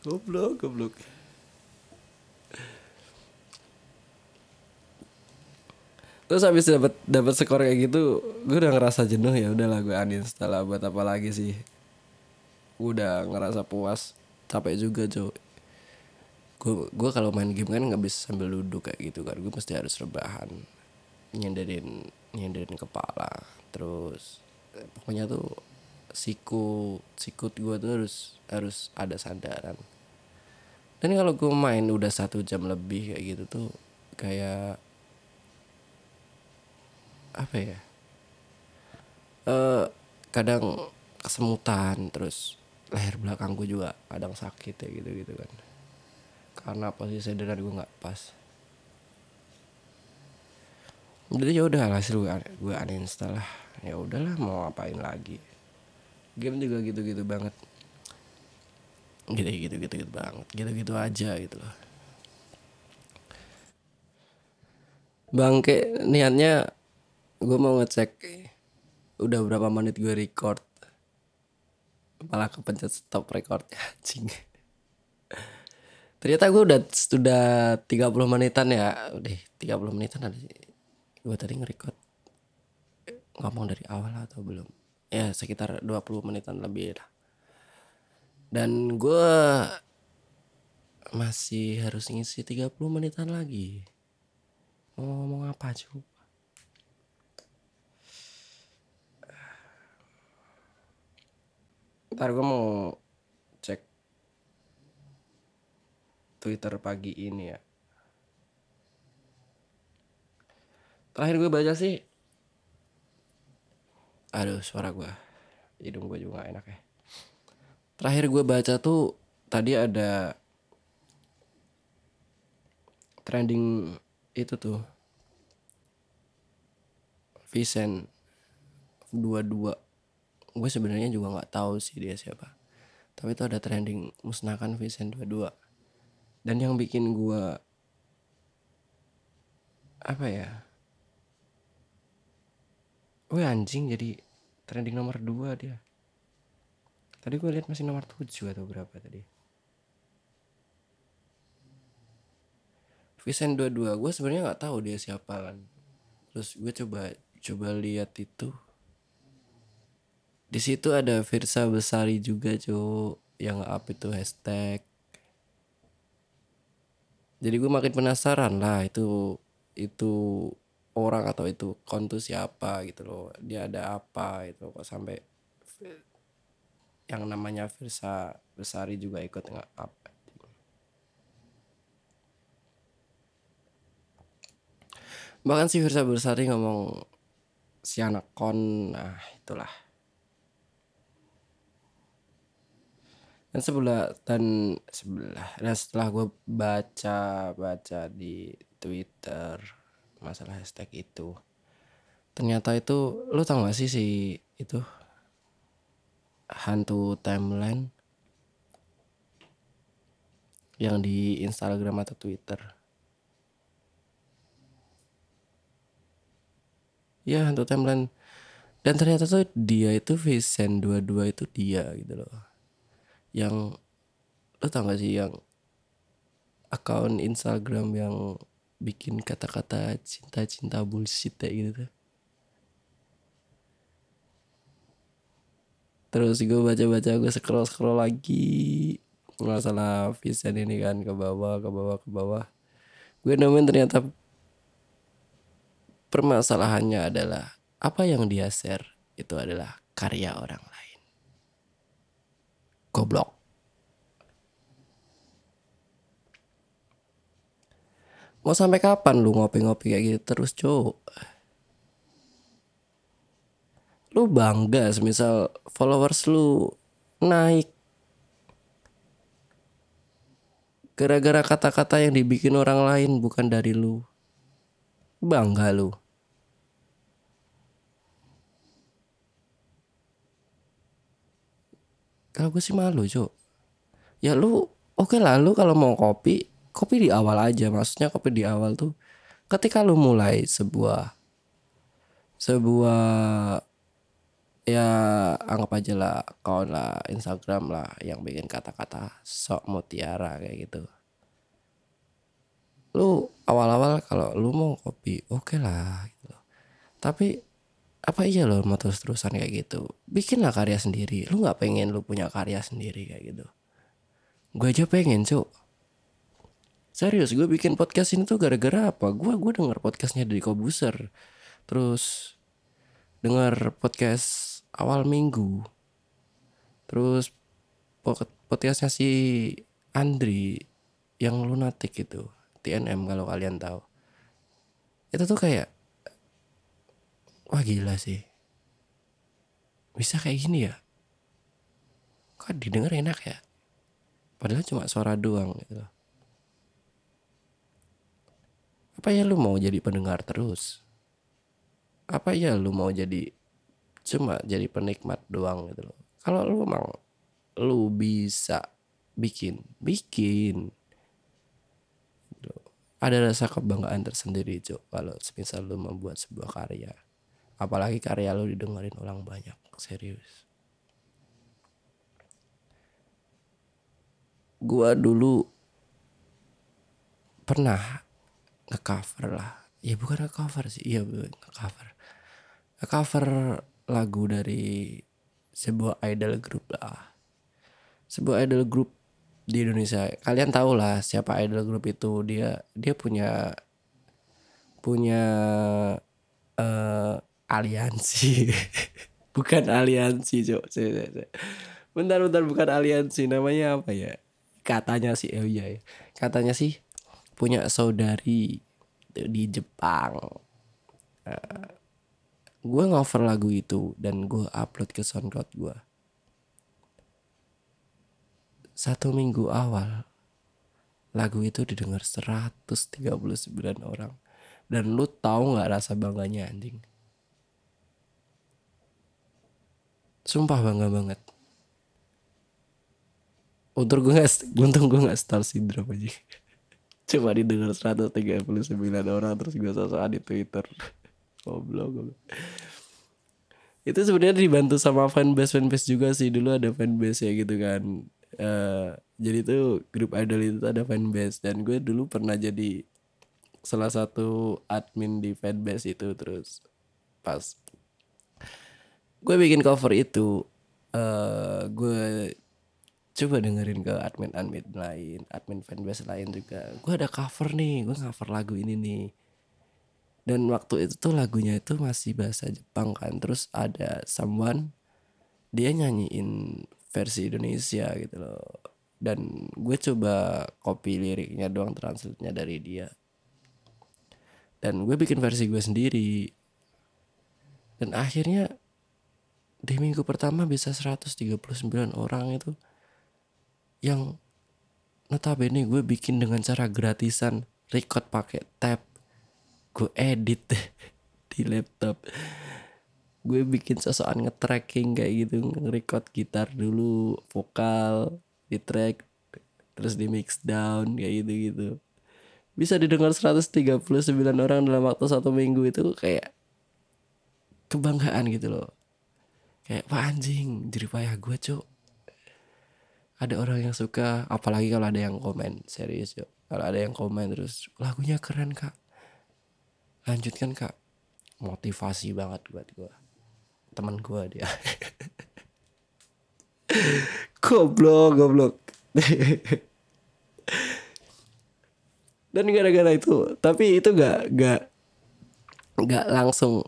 goblok goblok terus habis dapat dapat skor kayak gitu gue udah ngerasa jenuh ya udahlah gue uninstall lah buat apa lagi sih. Udah ngerasa puas capek juga coy gue gue kalau main game kan nggak bisa sambil duduk kayak gitu kan gue mesti harus rebahan nyenderin nyenderin kepala terus pokoknya tuh siku sikut gue tuh harus harus ada sandaran. Dan kalau gue main udah satu jam lebih kayak gitu tuh kayak apa ya? Uh, kadang kesemutan terus leher belakang gue juga kadang sakit ya gitu gitu kan. Karena posisi sederhana gue nggak pas. Jadi ya udah hasil gue gue uninstall lah. Ya udahlah mau ngapain lagi? Game juga gitu-gitu banget. Gitu gitu gitu gitu banget. Gitu gitu aja gitu loh. Bangke niatnya gue mau ngecek udah berapa menit gue record. Malah kepencet stop record anjing. Ternyata gue udah sudah 30 menitan ya. Udah 30 menitan ada gue tadi nge-record. Ngomong dari awal atau belum? Ya sekitar 20 menitan lebih lah. Dan gue masih harus ngisi 30 menitan lagi. Mau ngomong apa coba ntar gue mau Twitter pagi ini ya. Terakhir gue baca sih. Aduh suara gue. Hidung gue juga gak enak ya. Terakhir gue baca tuh tadi ada trending itu tuh. Vincent 22 gue sebenarnya juga nggak tahu sih dia siapa. Tapi itu ada trending musnahkan Vincent 22 dan yang bikin gue apa ya? Wih anjing jadi trending nomor 2 dia. Tadi gue lihat masih nomor 7 atau berapa tadi. Vincent 22 gue sebenarnya nggak tahu dia siapa kan. Terus gue coba coba lihat itu di situ ada Virsa Besari juga cuy yang up itu hashtag. Jadi gue makin penasaran lah itu itu orang atau itu kontu siapa gitu loh. Dia ada apa itu kok sampai yang namanya Virsa Besari juga ikut nggak up bahkan si Virsa Besari ngomong si anak kon nah itulah dan sebelah dan sebelah dan setelah gue baca baca di Twitter masalah hashtag itu ternyata itu lu tau gak sih si itu hantu timeline yang di Instagram atau Twitter? Ya hantu timeline. Dan ternyata tuh dia itu Vincent dua-dua itu dia gitu loh yang lo tau gak sih yang akun Instagram yang bikin kata-kata cinta-cinta bullshit kayak gitu tuh. Terus gue baca-baca gue scroll-scroll lagi masalah Vincent ini kan ke bawah ke bawah ke bawah. Gue nemuin ternyata permasalahannya adalah apa yang dia share itu adalah karya orang lain. Goblok. Mau sampai kapan lu ngopi-ngopi kayak gitu terus, Cuk? Lu bangga semisal followers lu naik gara-gara kata-kata yang dibikin orang lain bukan dari lu. Bangga lu. Kalau gue sih malu, Cuk. Ya lu oke okay lah lu kalau mau kopi kopi di awal aja. Maksudnya kopi di awal tuh ketika lu mulai sebuah sebuah ya anggap aja lah kau lah Instagram lah yang bikin kata-kata sok mutiara kayak gitu. Lu awal-awal kalau lu mau kopi oke okay lah gitu. Tapi apa iya lo mau terus-terusan kayak gitu? Bikinlah karya sendiri. Lu nggak pengen lu punya karya sendiri kayak gitu. Gue aja pengen cuk. Serius gue bikin podcast ini tuh gara-gara apa? Gue gue denger podcastnya dari Kobuser. Terus dengar podcast awal minggu. Terus podcastnya si Andri yang lunatik itu TNM kalau kalian tahu. Itu tuh kayak wah gila sih. Bisa kayak gini ya? Kok didengar enak ya? Padahal cuma suara doang gitu apa ya lu mau jadi pendengar terus? Apa ya lu mau jadi cuma jadi penikmat doang gitu loh? Kalau lu emang lu bisa bikin bikin. Gitu. ada rasa kebanggaan tersendiri cok kalau misal lu membuat sebuah karya apalagi karya lu didengerin orang banyak serius. Gua dulu pernah ngecover lah. Ya bukan ngecover sih. Iya ngecover. Ngecover lagu dari sebuah idol group lah. Sebuah idol group di Indonesia. Kalian tahu lah siapa idol group itu. Dia dia punya punya uh, aliansi. Bukan aliansi cok bentar bentar bukan aliansi. Namanya apa ya? Katanya sih oh iya katanya sih punya saudari di Jepang. Uh, gue ngover lagu itu dan gue upload ke SoundCloud gue satu minggu awal lagu itu didengar 139 orang. Dan lu tahu nggak rasa bangganya anjing sumpah bangga banget. Untung gue gak untung gue gak star syndrome aja cuma didengar 139 orang terus gue sosok di twitter. Goblok goblok. Itu sebenarnya dibantu sama fanbase fanbase juga sih. Dulu ada fanbase ya gitu kan. Uh, jadi tuh grup idol itu ada fanbase. Dan gue dulu pernah jadi salah satu admin di fanbase itu terus pas gue bikin cover itu eh gue coba dengerin ke admin admin lain admin fanbase lain juga. Gue ada cover nih gue cover lagu ini nih. Dan waktu itu tuh lagunya itu masih bahasa Jepang kan. Terus ada someone dia nyanyiin versi Indonesia gitu loh. Dan gue coba copy liriknya doang translate-nya dari dia. Dan gue bikin versi gue sendiri. Dan akhirnya di minggu pertama bisa 139 orang itu yang notabene gue bikin dengan cara gratisan record pakai tab gue edit di laptop. Gue bikin sosokan nge-tracking kayak gitu nge-record gitar dulu vokal di track terus di mix down kayak gitu gitu bisa didengar 139 orang dalam waktu satu minggu itu kayak kebanggaan gitu loh kayak wah anjing jadi payah gue cok ada orang yang suka apalagi kalau ada yang komen serius yuk kalau ada yang komen terus lagunya keren kak. Lanjutkan kak. Motivasi banget buat gue teman gue dia. Goblok goblok. Dan gara-gara itu tapi itu gak gak gak langsung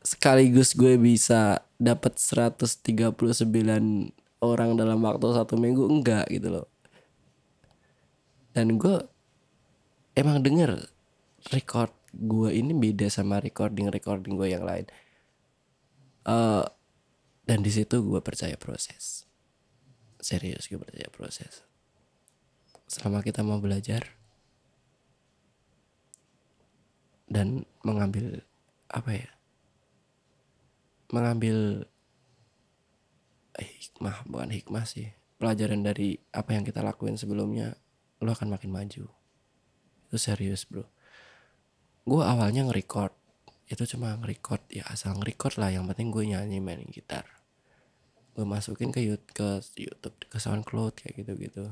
sekaligus gue bisa dapat 139 orang dalam waktu satu minggu enggak gitu loh. Dan gue emang denger record gue ini beda sama recording recording gue yang lain. Eh dan di situ gue percaya proses. Serius gue percaya proses. Selama kita mau belajar dan mengambil apa ya mengambil hikmah bukan hikmah sih. Pelajaran dari apa yang kita lakuin sebelumnya lo akan makin maju. Itu serius bro. Gue awalnya nge-record. Itu cuma nge-record ya asal nge-record lah. Yang penting gue nyanyi main gitar. Gue masukin ke YouTube ke YouTube ke SoundCloud kayak gitu gitu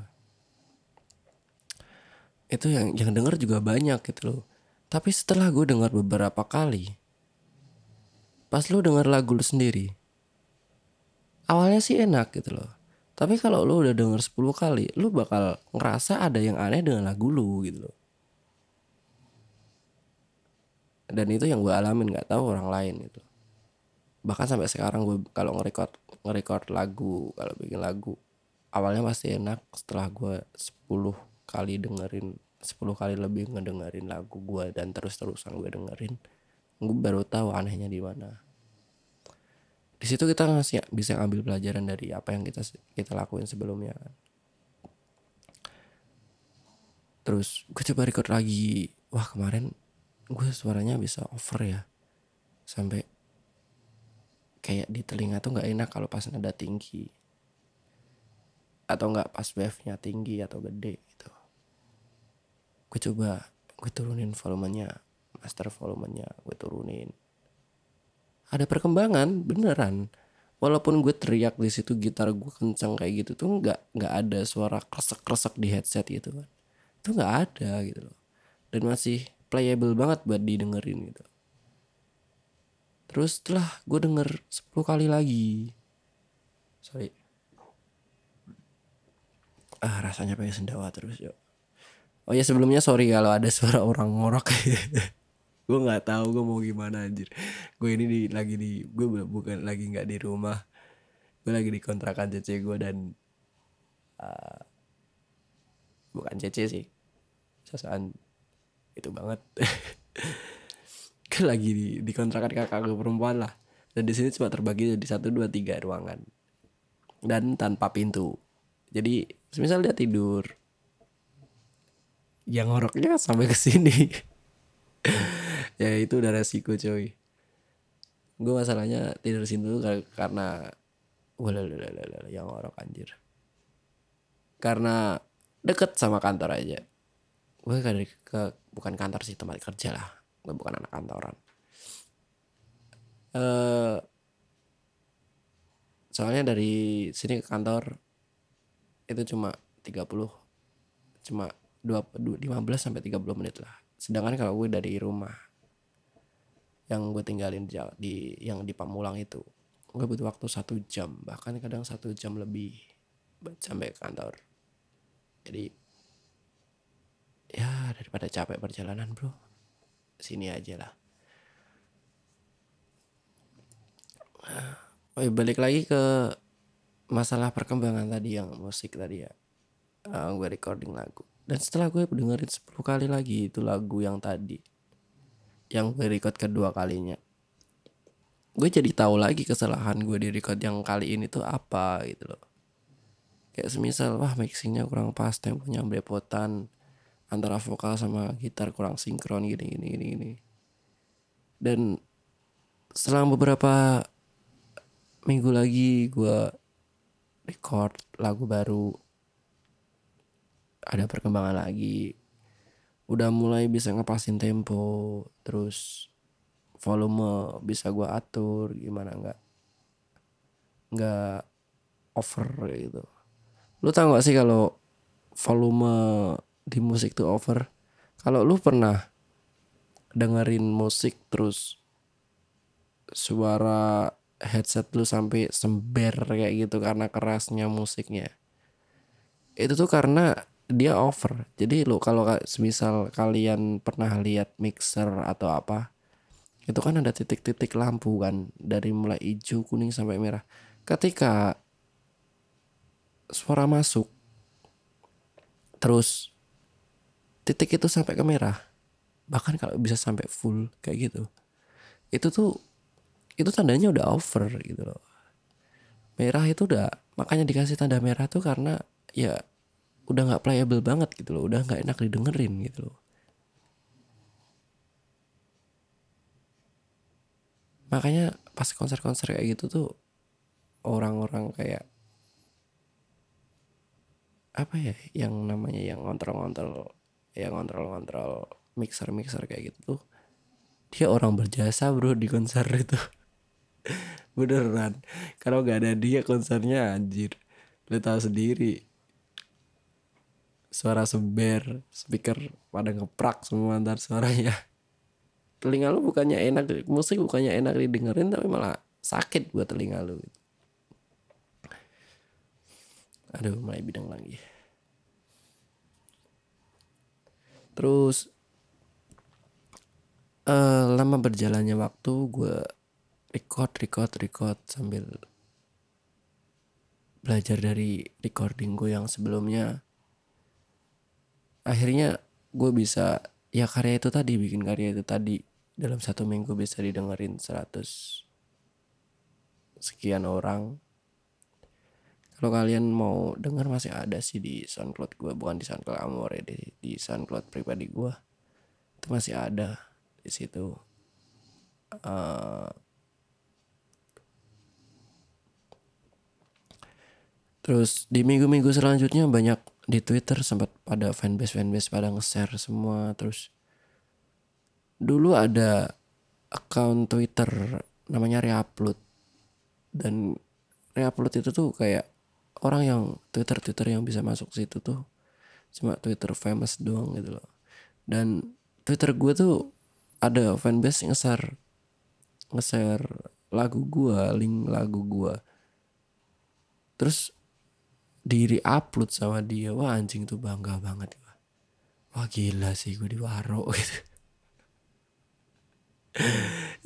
itu yang yang denger juga banyak gitu loh. Tapi setelah gue dengar beberapa kali pas lu denger lagu lu sendiri awalnya sih enak gitu loh. Tapi kalau lu udah denger 10 kali lu bakal ngerasa ada yang aneh dengan lagu lu gitu loh. Dan itu yang gue alamin nggak tahu orang lain gitu. Bahkan sampai sekarang gue kalau nge-record nge-record lagu kalau bikin lagu awalnya pasti enak. Setelah gue 10 kali dengerin 10 kali lebih ngedengerin lagu gue dan terus-terusan gue dengerin gue baru tahu anehnya di mana. Di situ kita ngasih bisa ngambil pelajaran dari apa yang kita kita lakuin sebelumnya terus gue coba record lagi. Wah kemarin gue suaranya bisa over ya. Sampai kayak di telinga tuh nggak enak kalau pas nada tinggi. Atau nggak pas wave-nya tinggi atau gede gitu. Gue coba gue turunin volumenya master volumenya gue turunin. Ada perkembangan beneran. Walaupun gue teriak di situ gitar gue kencang kayak gitu tuh nggak nggak ada suara kresek kresek di headset gitu kan. Itu nggak ada gitu loh. Dan masih playable banget buat didengerin gitu. Terus setelah gue denger 10 kali lagi. Sorry. Ah rasanya pengen sendawa terus yuk oh ya sebelumnya sorry kalau ada suara orang ngorok gue nggak tahu gue mau gimana anjir. Gue ini di, lagi di gue bukan lagi nggak di rumah. Gue lagi di kontrakan cece gue dan uh, bukan cece sih. Sasaan itu banget. Kan lagi di, di kontrakan kakak gue perempuan lah. Dan di sini cuma terbagi jadi satu dua tiga ruangan. Dan tanpa pintu. Jadi misal dia tidur yang ngoroknya sampai ke sini ya itu udah resiko coy. Gue masalahnya tidur sini tuh karena wala yang ngorok anjir. Karena deket sama kantor aja. Gue ke, ke bukan kantor sih tempat kerja lah. Gue bukan anak kantoran. Uh, soalnya dari sini ke kantor itu cuma 30 cuma 15 sampai 30 menit lah. Sedangkan kalau gue dari rumah yang gue tinggalin di, di yang di Pamulang itu. Gue butuh waktu satu jam bahkan kadang satu jam lebih sampai kantor. Jadi ya daripada capek perjalanan bro sini aja lah. Oh balik lagi ke masalah perkembangan tadi yang musik tadi ya. Uh, gue recording lagu. Dan setelah gue dengerin 10 kali lagi itu lagu yang tadi yang gue record kedua kalinya. Gue jadi tahu lagi kesalahan gue di record yang kali ini tuh apa gitu loh. Kayak semisal wah mixingnya kurang pas temponya belepotan antara vokal sama gitar kurang sinkron gini gini gini gini. Dan selang beberapa minggu lagi gue record lagu baru ada perkembangan lagi udah mulai bisa ngepasin tempo terus volume bisa gue atur gimana nggak nggak over gitu. Lu tau gak sih kalau volume di musik tuh over? Kalau lu pernah dengerin musik terus suara headset lu sampai sember kayak gitu karena kerasnya musiknya? Itu tuh karena dia over. Jadi lo kalau semisal kalian pernah lihat mixer atau apa itu kan ada titik-titik lampu kan dari mulai hijau kuning sampai merah. Ketika suara masuk terus titik itu sampai ke merah bahkan kalau bisa sampai full kayak gitu. Itu tuh itu tandanya udah over gitu loh. Merah itu udah makanya dikasih tanda merah tuh karena ya udah nggak playable banget gitu loh udah nggak enak didengerin gitu loh. Makanya pas konser-konser kayak gitu tuh orang-orang kayak apa ya yang namanya yang ngontrol-ngontrol yang ngontrol-ngontrol mixer-mixer kayak gitu tuh dia orang berjasa bro di konser itu. Beneran. Kalau nggak ada dia konsernya anjir. Lu tahu sendiri suara seber speaker pada ngeprak semua antar suaranya. Telinga lu bukannya enak musik bukannya enak didengerin tapi malah sakit buat telinga lu aduh mulai bidang lagi. Terus uh, lama berjalannya waktu gue record record record sambil belajar dari recording gue yang sebelumnya akhirnya gue bisa ya karya itu tadi bikin karya itu tadi. Dalam satu minggu bisa didengerin 100 sekian orang. Kalau kalian mau denger masih ada sih di SoundCloud gue bukan di SoundCloud Amore di, di SoundCloud pribadi gue itu masih ada di situ. Uh, terus di minggu-minggu selanjutnya banyak di Twitter sempat pada fanbase fanbase pada nge-share semua. Terus dulu ada account Twitter namanya Reupload. Dan Reupload itu tuh kayak orang yang Twitter Twitter yang bisa masuk situ tuh cuma Twitter famous doang gitu loh. Dan Twitter gue tuh ada fanbase nge-share nge-share lagu gue link lagu gue terus diri upload sama dia. Wah anjing tuh bangga banget gua wah gila sih gue di waro gitu.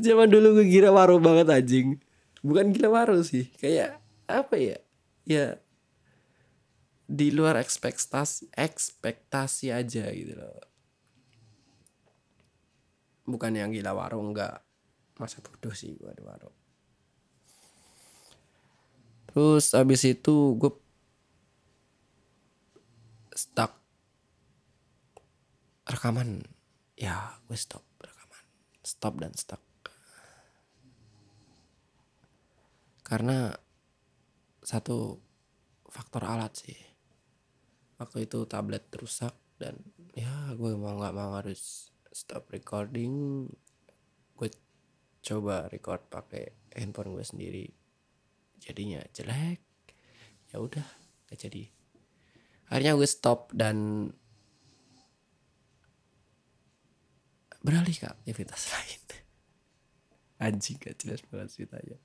Zaman dulu gue kira waro banget anjing. Bukan gila waro sih kayak apa ya? Ya di luar ekspektasi ekspektasi aja gitu loh. Bukan yang gila waro enggak. Masa bodoh sih gue di waro terus abis itu gue stuck. Rekaman ya gue stop rekaman. Stop dan stuck. Karena satu faktor alat sih. Waktu itu tablet rusak dan ya gue mau nggak mau harus stop recording. Gue coba record pakai handphone gue sendiri. Jadinya jelek. Ya udah gak jadi akhirnya gue stop dan beralih ke aktivitas lain. Anjing gak jelas banget ceritanya.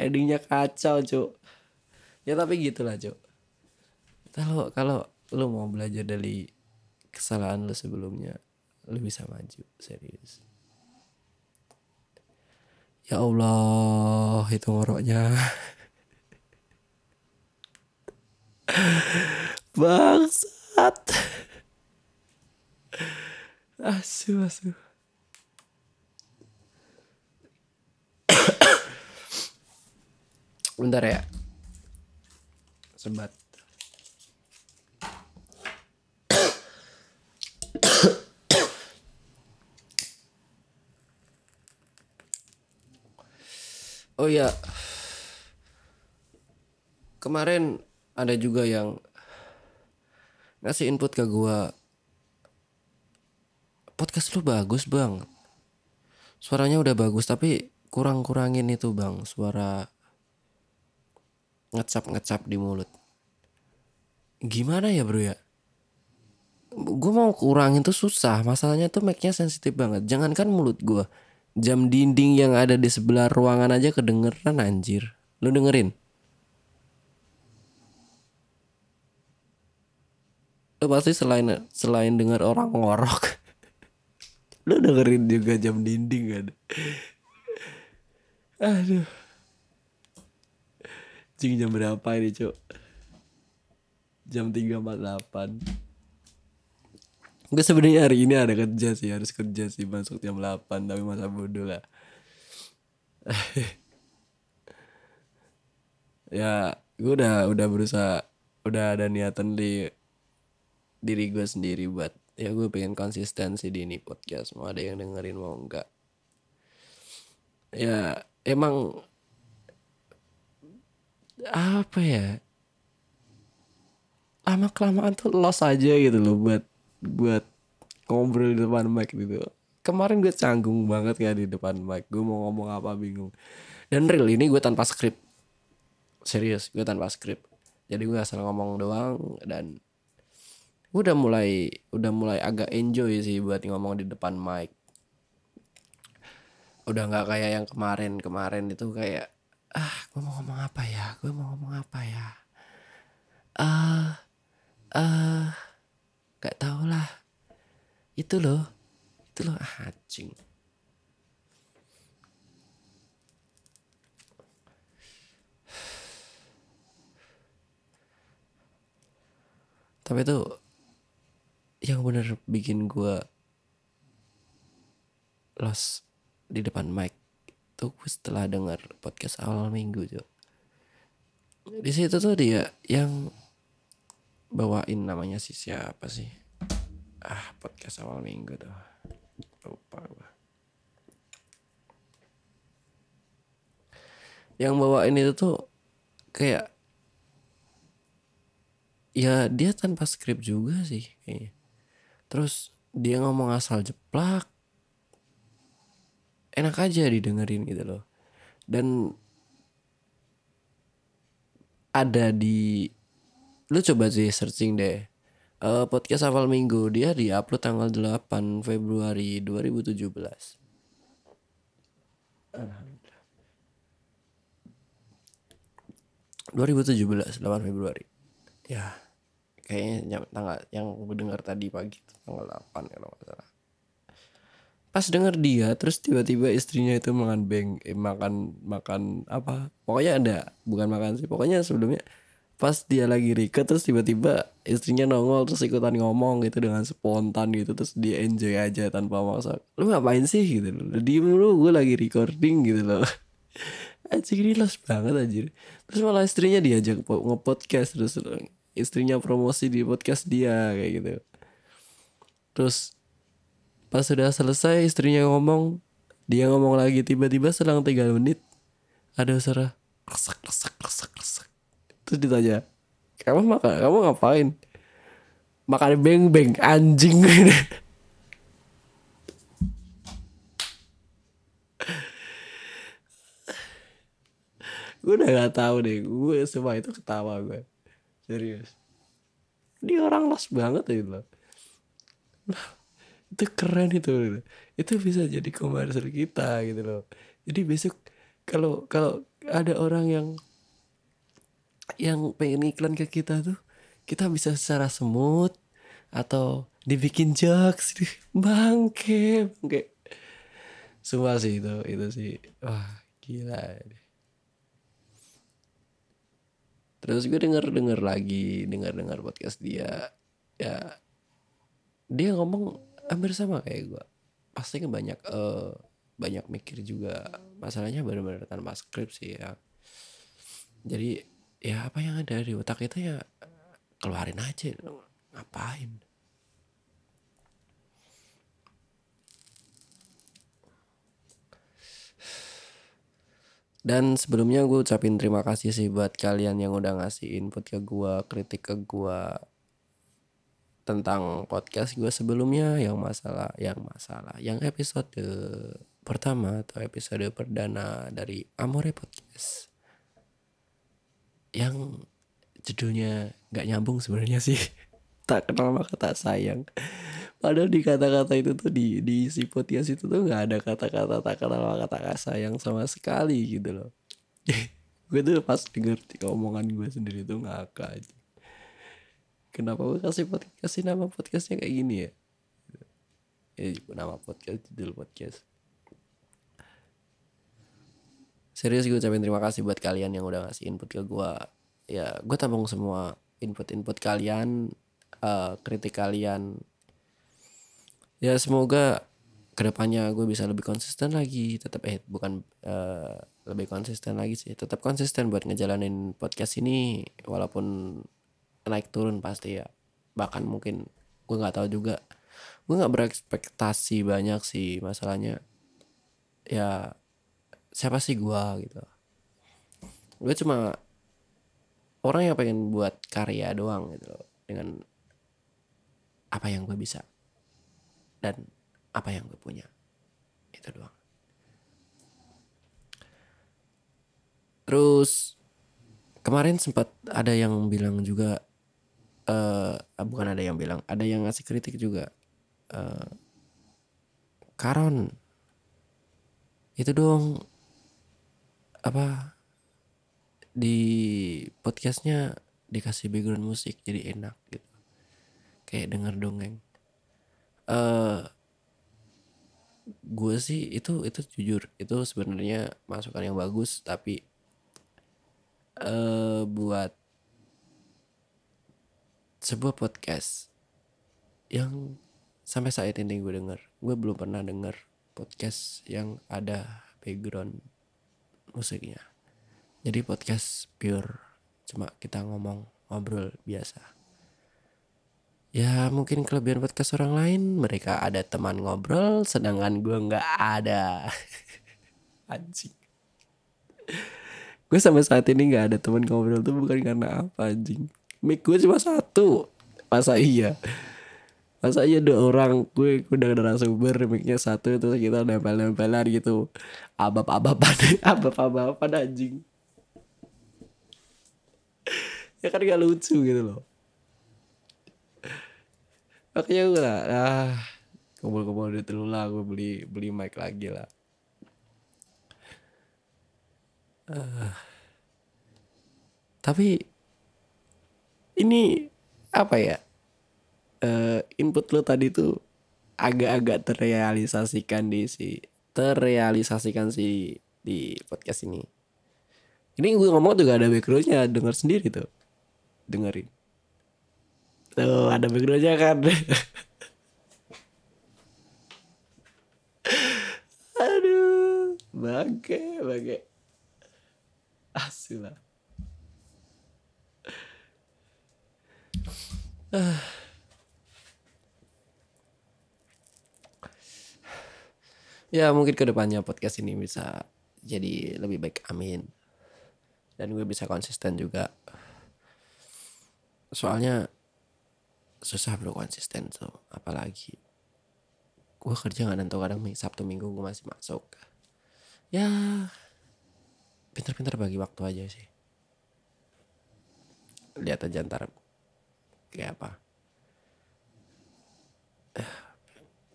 Endingnya kacau cuk. Ya tapi gitulah cuk. Kalau kalau lu mau belajar dari kesalahan lu sebelumnya lu bisa maju serius. Ya Allah itu ngoroknya. bangsat. Asu asu. Bentar ya. Sebat. Oh ya kemarin ada juga yang ngasih input ke gua podcast lu bagus bang. Suaranya udah bagus tapi kurang kurangin itu bang suara ngecap ngecap di mulut. Gimana ya bro ya? Gue mau kurangin tuh susah masalahnya tuh mic-nya sensitif banget. Jangankan mulut gue jam dinding yang ada di sebelah ruangan aja kedengeran anjir. Lu dengerin lu pasti selain selain dengar orang ngorok. Lu dengerin juga jam dinding kan? Aduh. Jing jam berapa ini cok Jam 3.48 Gue sebenarnya hari ini ada kerja sih Harus kerja sih. Masuk jam 8 Tapi masa bodoh lah. Ya gue udah udah berusaha Udah ada niatan di Diri gue sendiri buat Ya gue pengen konsistensi di ini podcast. Mau ada yang dengerin mau enggak. Ya emang apa ya? Lama kelamaan tuh los aja gitu loh buat buat ngobrol di depan mic gitu. Kemarin gue canggung banget ya di depan mic. Gue mau ngomong apa bingung. Dan real ini gue tanpa skrip serius gue tanpa skrip jadi gue asal ngomong doang dan gue udah mulai udah mulai agak enjoy sih buat ngomong di depan mic. Udah nggak kayak yang kemarin kemarin itu kayak ah gue mau ngomong apa ya? Gue mau ngomong apa ya? Ah uh, uh, gak tau lah. Itu loh itu loh ah, anjing. Tapi itu yang bener bikin gue lost di depan mic tuh setelah dengar podcast awal minggu Jo di situ tuh dia yang bawain namanya si siapa sih? Ah podcast awal minggu tuh. Lupa gue yang bawain itu tuh kayak ya dia tanpa skrip juga sih kayaknya terus dia ngomong asal jeplak enak aja didengerin gitu loh. Dan ada di lu coba sih searching deh. Uh, podcast awal minggu dia di upload tanggal 8 Februari 2017 Alhamdulillah. 2017 8 Februari. Ya kayaknya tanggal yang gue dengar tadi pagi tanggal 8 kalau nggak salah. Pas denger dia terus tiba-tiba istrinya itu makan beng eh, makan makan apa pokoknya ada bukan makan sih pokoknya sebelumnya pas dia lagi rike terus tiba-tiba istrinya nongol terus ikutan ngomong gitu dengan spontan gitu terus dia enjoy aja tanpa maksa. Lu ngapain sih? gitu loh. Diem lu gue lagi recording gitu loh. Anjir ini los banget anjir. Terus malah istrinya diajak nge-podcast terus istrinya promosi di podcast dia kayak gitu terus Pas sudah selesai istrinya ngomong, dia ngomong lagi tiba-tiba selang tiga menit ada suara kesak kesak kesak kesak. Terus ditanya, kamu makan, kamu ngapain? Makan beng beng anjing. gue udah gak tahu deh gue semua itu ketawa gue serius. Dia orang los banget itu loh. Itu keren itu itu bisa jadi komersil kita gitu loh. Jadi besok kalau kalau ada orang yang yang pengen iklan ke kita tuh kita bisa secara semut atau dibikin jokes bangke bangke. Semua sih itu itu sih. Wah gila terus gue denger denger lagi denger dengar podcast dia. Ya dia ngomong hampir sama kayak gue pasti kan banyak uh, banyak mikir juga. Masalahnya benar-benar tanpa skrip sih ya. Jadi ya apa yang ada di otak kita ya keluarin aja. Ngapain Dan sebelumnya gue ucapin terima kasih sih buat kalian yang udah ngasih input ke gue, kritik ke gue tentang podcast gue sebelumnya yang masalah, yang masalah, yang episode pertama atau episode perdana dari Amore Podcast. Yang judulnya nggak nyambung sebenarnya sih. Tak kenal maka tak sayang Padahal di kata-kata itu tuh di di si podcast itu tuh nggak ada kata-kata tak kenal maka tak sayang sama sekali gitu loh. gue tuh pas denger omongan gue sendiri tuh ngakak aja. Kenapa gue kasih podcast kasih nama podcastnya kayak gini ya? Ya nama podcast judul podcast. Serius gue ucapin terima kasih buat kalian yang udah ngasih input ke gue. Ya gue tampung semua input-input kalian, uh, kritik kalian, ya semoga ke depannya gue bisa lebih konsisten lagi. Tetap eh bukan uh, lebih konsisten lagi sih. Tetap konsisten buat ngejalanin podcast ini walaupun naik turun pasti ya. Bahkan mungkin gue nggak tahu juga. Gue nggak berekspektasi banyak sih masalahnya. Ya siapa sih gue gitu. Gue cuma orang yang pengen buat karya doang gitu loh. Dengan apa yang gue bisa dan apa yang gue punya. Itu doang. Terus kemarin sempat ada yang bilang juga uh, bukan ada yang bilang ada yang ngasih kritik juga. Uh, Karon. Itu dong apa di podcastnya dikasih background musik jadi enak gitu. Kayak denger dongeng uh, gue sih itu itu jujur itu sebenarnya masukan yang bagus tapi uh, buat sebuah podcast yang sampai saat ini gue denger. Gue belum pernah denger podcast yang ada background musiknya. Jadi podcast pure cuma kita ngomong ngobrol biasa ya mungkin kelebihan podcast orang lain mereka ada teman ngobrol sedangkan gue nggak ada. Anjing. Gue sampai saat ini nggak ada teman ngobrol tuh bukan karena apa anjing. Mic gue cuma satu. Masa iya? Masa iya dua orang? Gue udah ada sumber micnya satu itu kita nempel nempelan gitu. Abap abapan abap abapan anjing. Ya kan gak lucu gitu loh makanya gue lah ah kumpul-kumpul duit dulu lah gue beli beli mic lagi lah. Uh, tapi ini apa ya? Uh, input lo tadi tuh agak-agak terrealisasikan di si terrealisasikan si di podcast ini. Ini gue ngomong juga ada backgroundnya denger sendiri tuh. Dengerin Tuh ada backgroundnya kan. Aduh, bangke. Asila. Ah. Ya mungkin ke depannya podcast ini bisa jadi lebih baik amin Dan gue bisa konsisten juga Soalnya susah bro konsisten tuh. Apalagi gue kerja nggak nentu kadang sabtu minggu gue masih masuk. Ya pinter-pinter bagi waktu aja sih. Lihat aja ntar kayak apa.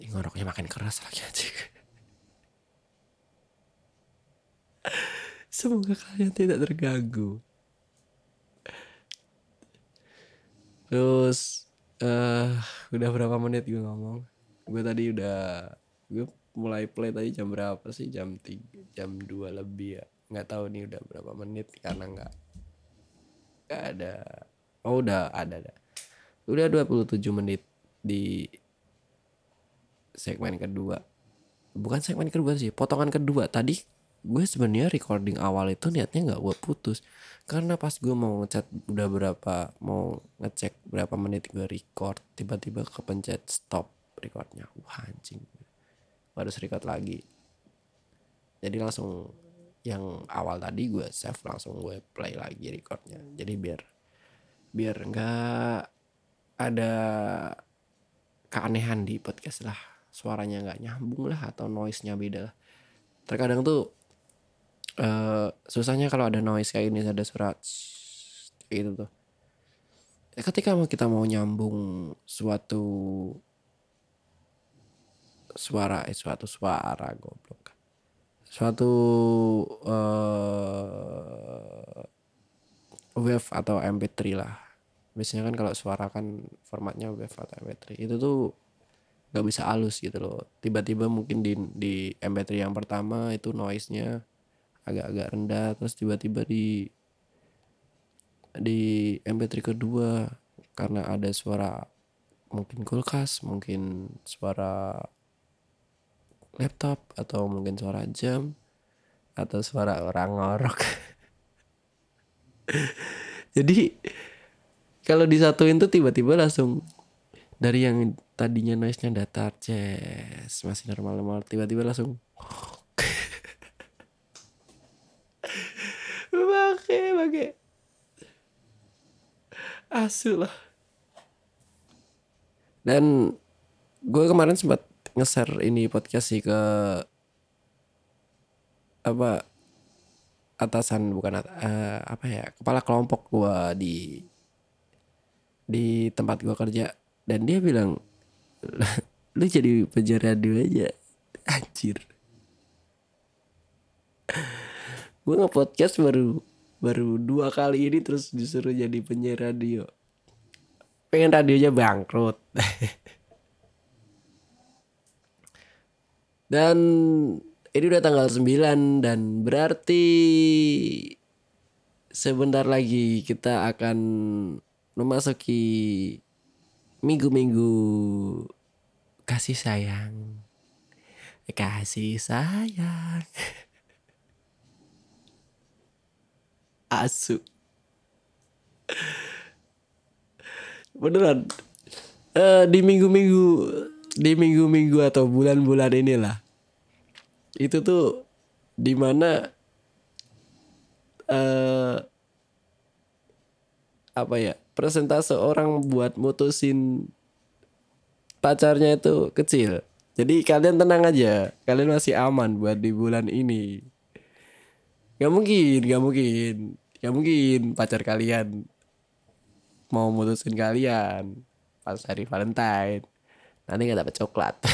Ih, ngoroknya makin keras lagi aja semoga kalian tidak terganggu. Terus eh udah berapa menit gue ngomong? Gue tadi udah gue mulai play tadi jam berapa sih? Jam tiga jam 2 lebih ya. Nggak tahu nih udah berapa menit karena nggak nggak ada. Oh udah ada ada. Udah 27 menit di segmen kedua. Bukan segmen kedua sih potongan kedua. Tadi gue sebenarnya recording awal itu niatnya nggak gue putus. Karena pas gue mau ngechat udah berapa mau ngecek berapa menit gue record tiba-tiba kepencet stop recordnya. Wah anjing. Harus record lagi. Jadi langsung yang awal tadi gue save langsung gue play lagi recordnya. Jadi biar biar nggak ada keanehan di podcast lah. Suaranya nggak nyambung lah atau noise nya beda terkadang tuh eh susahnya kalau ada noise kayak ini ada suara gitu tuh. Ya, ketika kita mau nyambung suatu suara eh suatu suara goblok. Suatu eh wave atau mp3 lah. Biasanya kan kalau suara kan formatnya wave atau mp3 itu tuh nggak bisa halus gitu loh. Tiba-tiba mungkin di di mp3 yang pertama itu noise nya agak-agak rendah terus tiba-tiba di di mp3 kedua karena ada suara mungkin kulkas mungkin suara laptop atau mungkin suara jam atau suara orang ngorok. Jadi kalau disatuin tuh tiba-tiba langsung dari yang tadinya noise-nya datar jazz masih normal-normal tiba-tiba langsung bangke bangke asu lah. Dan gue kemarin sempat nge-share ini podcast sih ke apa atasan bukan at- eh, apa ya kepala kelompok gua di di tempat gua kerja. Dan dia bilang lu jadi penyiar radio aja. Anjir. Gue nge-podcast baru baru dua kali ini terus disuruh jadi penyiar radio pengen radionya bangkrut dan ini udah tanggal 9 dan berarti sebentar lagi kita akan memasuki minggu-minggu kasih sayang. Kasih sayang. Asu. Beneran. Eh, di minggu-minggu di minggu-minggu atau bulan-bulan inilah itu tuh di mana eh apa ya persentase orang buat mutusin pacarnya itu kecil jadi kalian tenang aja kalian masih aman buat di bulan ini Gak mungkin gak mungkin gak mungkin pacar kalian mau mutusin kalian pas hari Valentine. Nanti gak dapet coklat.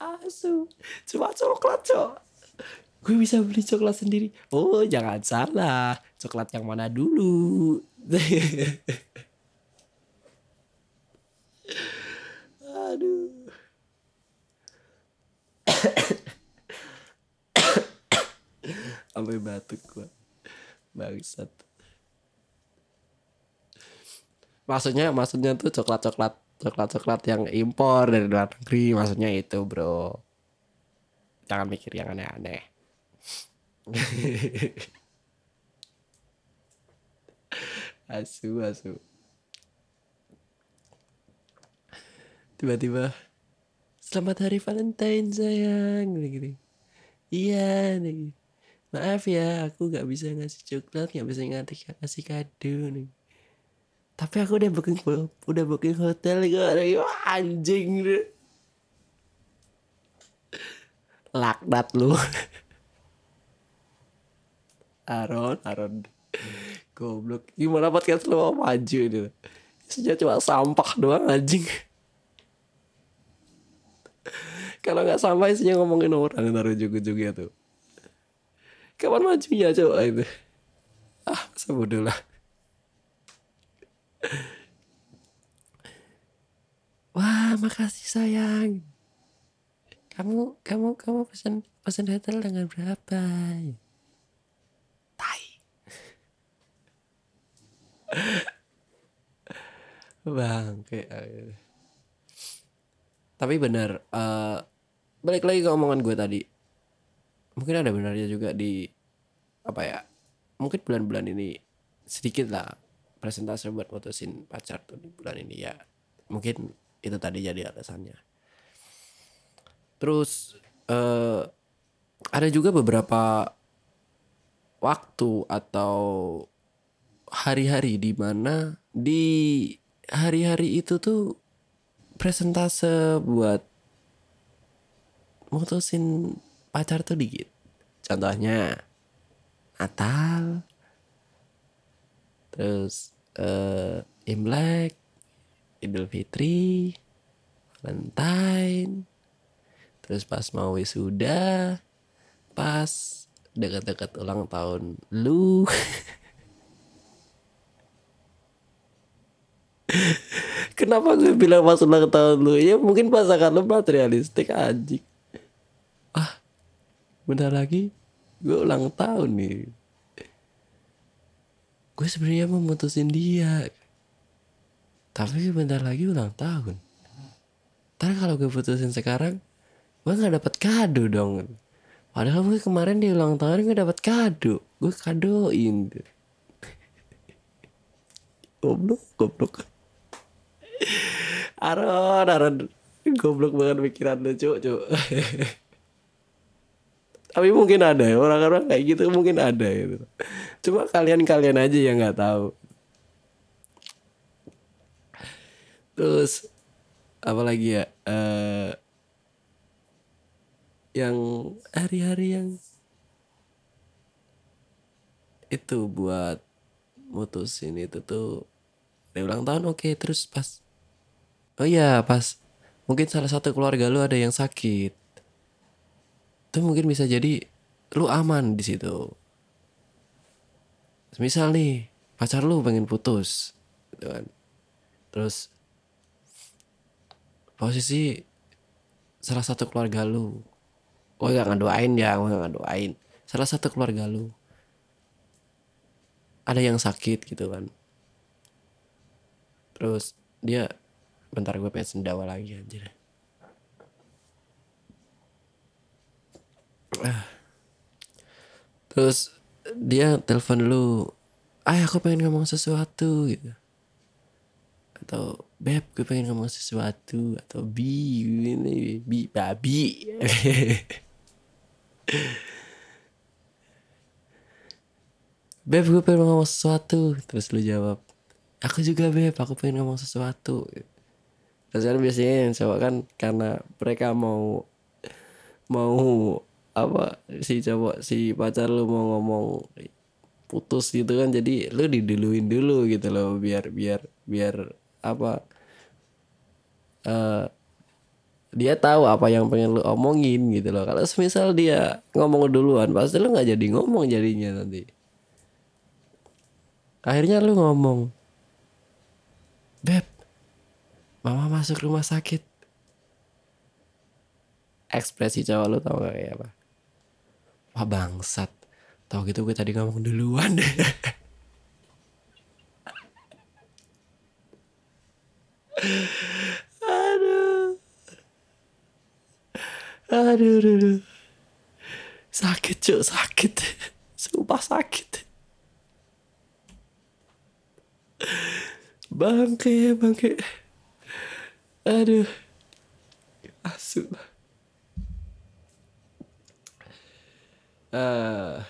Asu. Cuma coklat cok. Gue bisa beli coklat sendiri. Oh jangan salah. Coklat yang mana dulu? Aduh sampai batuk gue bangsat. Maksudnya maksudnya tuh coklat coklat coklat coklat yang impor dari luar negeri. Maksudnya itu bro. Jangan mikir yang aneh-aneh. Asu asu. Tiba-tiba selamat hari Valentine sayang. Gini-gini. Iya nih maaf ya aku nggak bisa ngasih coklat nggak bisa ngasih ngasih kado nih. Tapi aku udah booking udah booking hotel kok Wah, anjing deh. laknat lu. Aaron Aaron goblok. Gimana podcast lu mau maju ini? Isinya cuma sampah doang anjing. Kalau nggak sampah isinya ngomongin orang ntar ujung-ujungnya tuh kapan majunya coba itu. Ah masa bodoh lah. Wah makasih sayang. Kamu kamu kamu pesan pesan hotel dengan berapa? Tai. Bang kayak tapi benar eh balik lagi ke omongan gue tadi mungkin ada benarnya juga di apa ya mungkin bulan-bulan ini sedikit lah presentasi buat mutusin pacar tuh di bulan ini ya. Mungkin itu tadi jadi alasannya. Terus eh ada juga beberapa waktu atau hari-hari di mana di hari-hari itu tuh presentase buat mutusin pacar tuh dikit. Contohnya Natal, terus eh Imlek, Idul Fitri, Valentine, terus pas mau wisuda, pas dekat-dekat ulang tahun lu. Kenapa gue bilang pas ulang tahun lu? Ya mungkin pasangan lu materialistik anjing. Ah, bentar lagi gue ulang tahun nih. Gue sebenarnya mau mutusin dia. Tapi bentar lagi ulang tahun. Ntar kalau gue putusin sekarang, gue gak dapat kado dong. Padahal gue kemarin di ulang tahun gue dapat kado. Gue kadoin. goblok, goblok. Aron, Aron. Goblok banget pikiran lu, cuk, cuk. Tapi mungkin ada ya, orang-orang kayak gitu mungkin ada gitu. Cuma kalian-kalian aja yang nggak tahu. Terus apa lagi ya? eh yang hari-hari yang itu buat mutusin itu tuh dari ulang tahun oke terus pas oh iya pas mungkin salah satu keluarga lu ada yang sakit itu mungkin bisa jadi lu aman di situ. Misal nih pacar lu pengen putus gitu kan. Terus posisi salah satu keluarga lu gue gak ngedoain ya gue gak ngedoain. Salah satu keluarga lu ada yang sakit gitu kan. Terus dia bentar gue pengen sendawa lagi anjir terus dia telepon lu ay aku pengen ngomong sesuatu gitu. Atau beb gue pengen ngomong sesuatu atau bi ini bi babi. Beb gue pengen ngomong sesuatu terus lu jawab aku juga beb aku pengen ngomong sesuatu. Terus kan biasanya yang cowok kan karena mereka mau mau apa si cowok si pacar lu mau ngomong putus gitu kan jadi lu diduluin dulu gitu loh biar biar biar apa eh dia tahu apa yang pengen lu omongin gitu loh. Kalau misal dia ngomong duluan pasti lu nggak jadi ngomong jadinya nanti. Akhirnya lu ngomong beb mama masuk rumah sakit. Ekspresi cowok lu tau gak kayak apa wah bangsat. Tau gitu gue tadi ngomong duluan. Deh aduh. Aduh aduh, aduh. sakit cuk sakit. Sumpah sakit. Bangke bangke. Aduh. Asu ah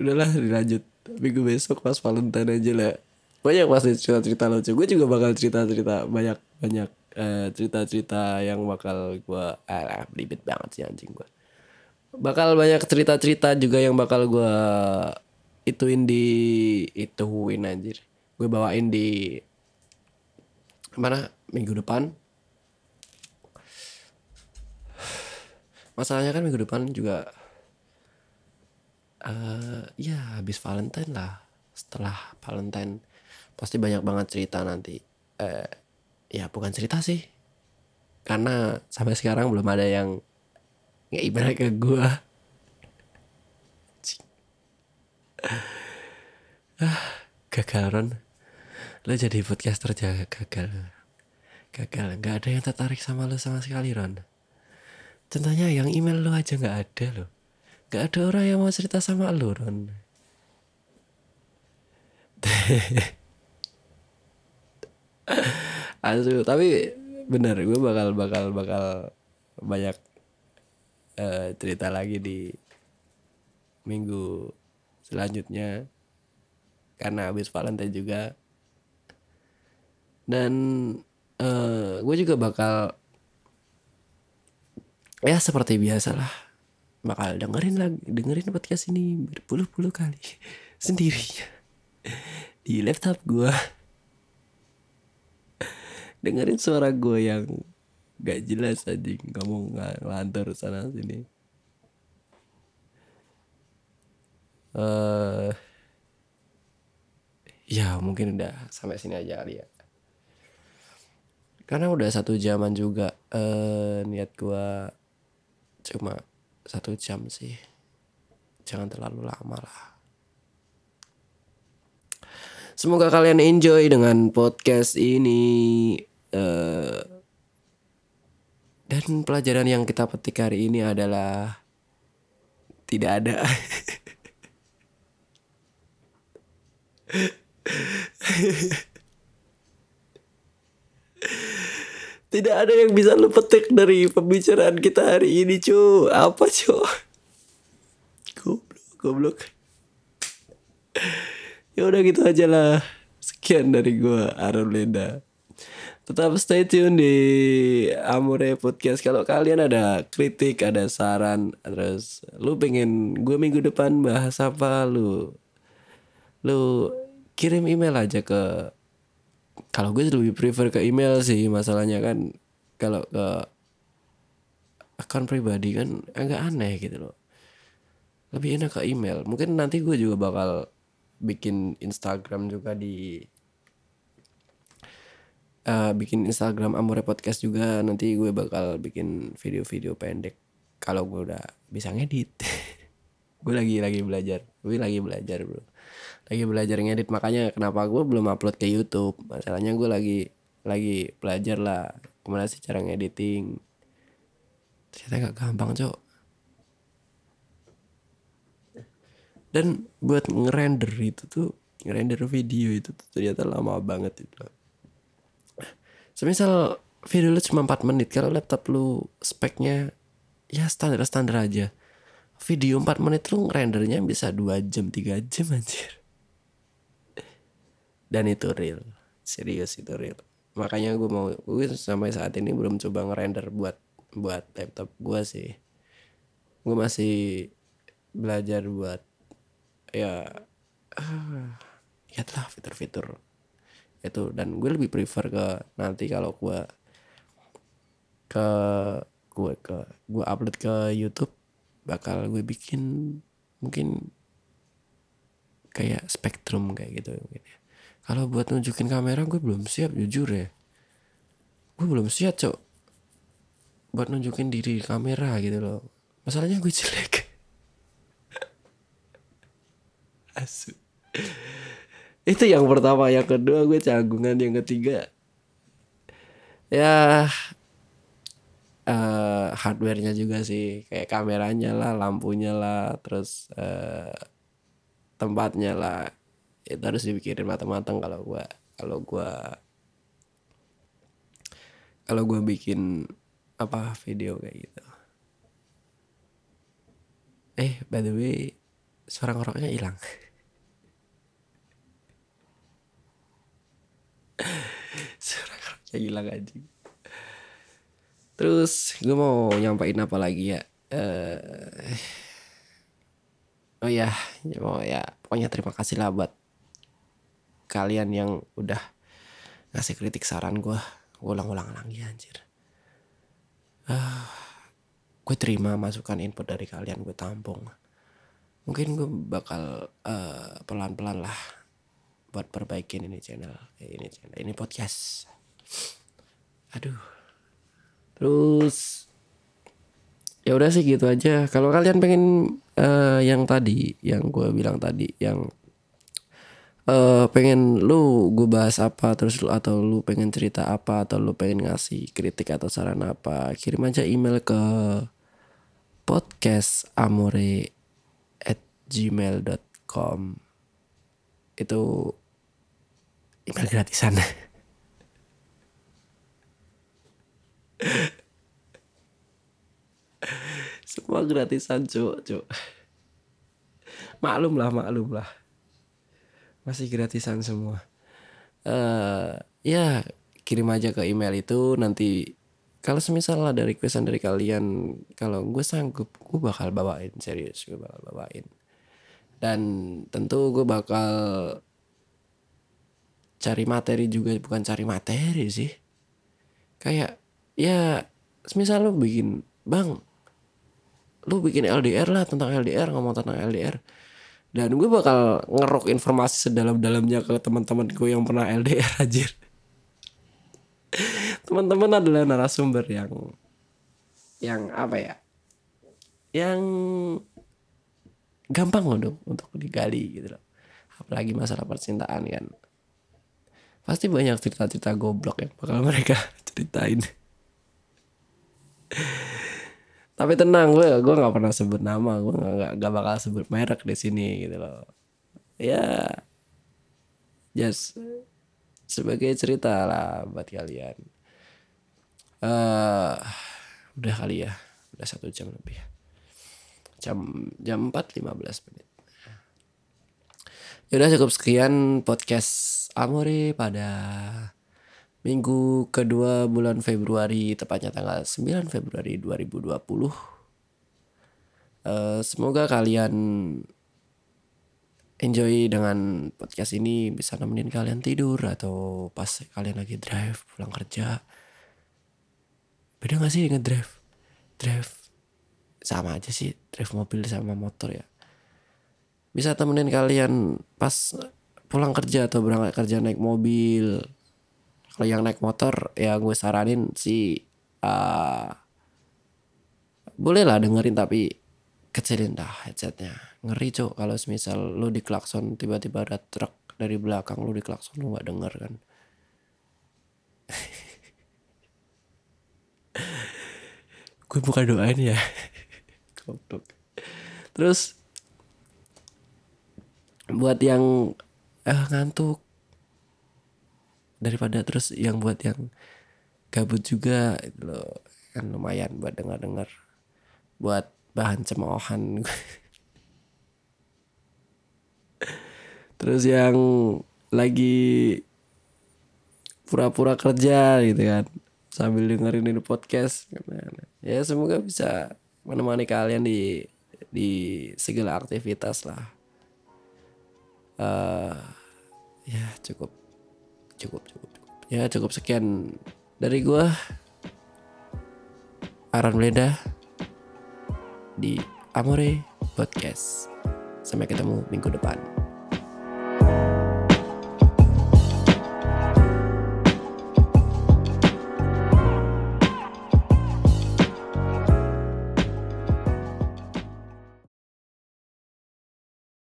udahlah dilanjut. Gue besok pas Valentine aja lah. Banyak pasti cerita-cerita lucu. Gue juga bakal cerita-cerita banyak banyak eh, cerita-cerita yang bakal gue ah belibet banget sih anjing gue bakal banyak cerita-cerita juga yang bakal gue ituin di ituin anjir. Gue bawain di mana? Minggu depan masalahnya kan minggu depan juga uh, ya habis Valentine lah. Setelah Valentine pasti banyak banget cerita nanti. Uh, ya bukan cerita sih. Karena sampai sekarang belum ada yang nggak ibarat ke gue ah gagal Ron. Lo jadi podcaster jaga gagal. Gagal. Nggak ada yang tertarik sama lo sama sekali Ron contohnya yang email lo aja nggak ada lo nggak ada orang yang mau cerita sama lo Ron. Aduh, tapi bener gue bakal bakal bakal banyak uh, cerita lagi di minggu selanjutnya. Karena habis Valentine juga. Dan uh, gue juga bakal ya seperti biasa lah bakal dengerin lagi dengerin podcast ini berpuluh-puluh kali sendiri. Di laptop gue dengerin suara gue yang gak jelas aja ngomong ngelantur sana sini. Uh, ya mungkin udah sampai sini aja kali ya. Karena udah satu jaman juga uh, niat gue cuma satu jam sih. Jangan terlalu lama lah. Semoga kalian enjoy dengan podcast ini. Uh, dan pelajaran yang kita petik hari ini adalah tidak ada Tidak ada yang bisa lu petik dari pembicaraan kita hari ini, cu. Apa, cu? Goblok, goblok. Ya udah gitu aja lah. Sekian dari gua Lenda. Tetap stay tune di Amore Podcast. Kalau kalian ada kritik, ada saran, terus lu pengen gue minggu depan bahas apa, lu lu kirim email aja ke kalau gue lebih prefer ke email sih masalahnya kan kalau ke akun pribadi kan agak aneh gitu loh. Lebih enak ke email. Mungkin nanti gue juga bakal bikin Instagram juga di uh, bikin Instagram Amore Podcast juga. Nanti gue bakal bikin video-video pendek. Kalau gue udah bisa ngedit. Gue lagi lagi belajar. Gue lagi belajar bro lagi belajar ngedit. Makanya kenapa gue belum upload ke YouTube. Masalahnya gue lagi lagi belajar lah gimana sih cara ngediting. Ternyata gak gampang cok. Dan buat ngerender itu tuh ngerender video itu tuh ternyata lama banget itu. Semisal video lu cuma 4 menit kalau laptop lu speknya ya standar standar aja. Video 4 menit lu rendernya bisa 2 jam 3 jam anjir dan itu real. Serius itu real. Makanya gue mau gue sampai saat ini belum coba ngerender buat buat laptop gue sih. Gue masih belajar buat ya ya lah fitur-fitur itu. Dan gue lebih prefer ke nanti kalau gue ke gue ke gue upload ke YouTube bakal gue bikin mungkin kayak spektrum kayak gitu mungkin ya kalau buat nunjukin kamera gue belum siap jujur ya. Gue belum siap cok buat nunjukin diri kamera gitu loh. Masalahnya gue jelek. Asu. Itu yang pertama yang kedua gue canggungan yang ketiga ya uh, hardwarenya juga sih. Kayak kameranya lah lampunya lah terus uh, tempatnya lah itu harus dipikirin matang-matang kalau gua kalau gua kalau gua bikin apa video kayak gitu. Eh by the way suara ngoroknya hilang. Suara ngoroknya hilang aja terus gue mau nyampain apa lagi ya? Uh, oh ya mau ya. Pokoknya terima kasih lah buat kalian yang udah ngasih kritik saran gue ulang-ulang lagi anjir. Ah gue terima masukan input dari kalian gue tampung. Mungkin gue bakal uh, pelan-pelan lah buat perbaikin ini channel eh, ini channel ini podcast. Aduh. Terus ya udah sih gitu aja. Kalau kalian pengen uh, yang tadi yang gue bilang tadi yang uh, pengen lu gue bahas apa terus lu atau lu pengen cerita apa atau lu pengen ngasih kritik atau saran apa kirim aja email ke podcast amore at gmail.com itu email gratisan. Semua gratisan cuk cuk. Maklum lah maklum lah masih gratisan semua. Uh, ya kirim aja ke email itu nanti kalau semisal ada requestan dari kalian kalau gue sanggup gue bakal bawain serius gue bakal bawain. Dan tentu gue bakal cari materi juga bukan cari materi sih. Kayak ya semisal lo bikin bang lu bikin LDR lah tentang LDR ngomong tentang LDR dan gue bakal ngerok informasi sedalam-dalamnya ke teman-teman gue yang pernah LDR aja teman-teman adalah narasumber yang yang apa ya? Yang gampang loh dong untuk digali gitu loh. Apalagi masalah percintaan kan. Pasti banyak cerita-cerita goblok yang bakal mereka ceritain tapi tenang gue gue nggak pernah sebut nama gue nggak nggak bakal sebut merek di sini gitu loh. Ya just sebagai cerita lah buat kalian. Uh, udah kali ya udah satu jam lebih. Jam jam empat lima belas menit. Ya udah cukup sekian podcast Amore pada minggu kedua bulan Februari tepatnya tanggal 9 Februari 2020 uh, eh, semoga kalian enjoy dengan podcast ini bisa nemenin kalian tidur atau pas kalian lagi drive pulang kerja. Beda gak sih dengan drive? Drive sama aja sih drive mobil sama motor ya. Bisa temenin kalian pas pulang kerja atau berangkat kerja naik mobil kalau yang naik motor ya gue saranin sih uh, boleh lah dengerin tapi kecilin dah headsetnya. Ngeri cok kalau misal lu diklakson tiba-tiba ada truk dari belakang lu diklakson lu nggak denger kan. Gue buka doain ya. Terus buat yang eh, ngantuk daripada terus yang buat yang gabut juga itu loh. Kan lumayan buat dengar-dengar buat bahan cemoohan. Terus yang lagi pura-pura kerja gitu kan sambil dengerin ini podcast ya semoga bisa menemani kalian di di segala aktivitas lah. Uh, ya cukup cukup cukup cukup. Ya cukup sekian dari gua. Aran Bleda di Amore Podcast. Sampai ketemu minggu depan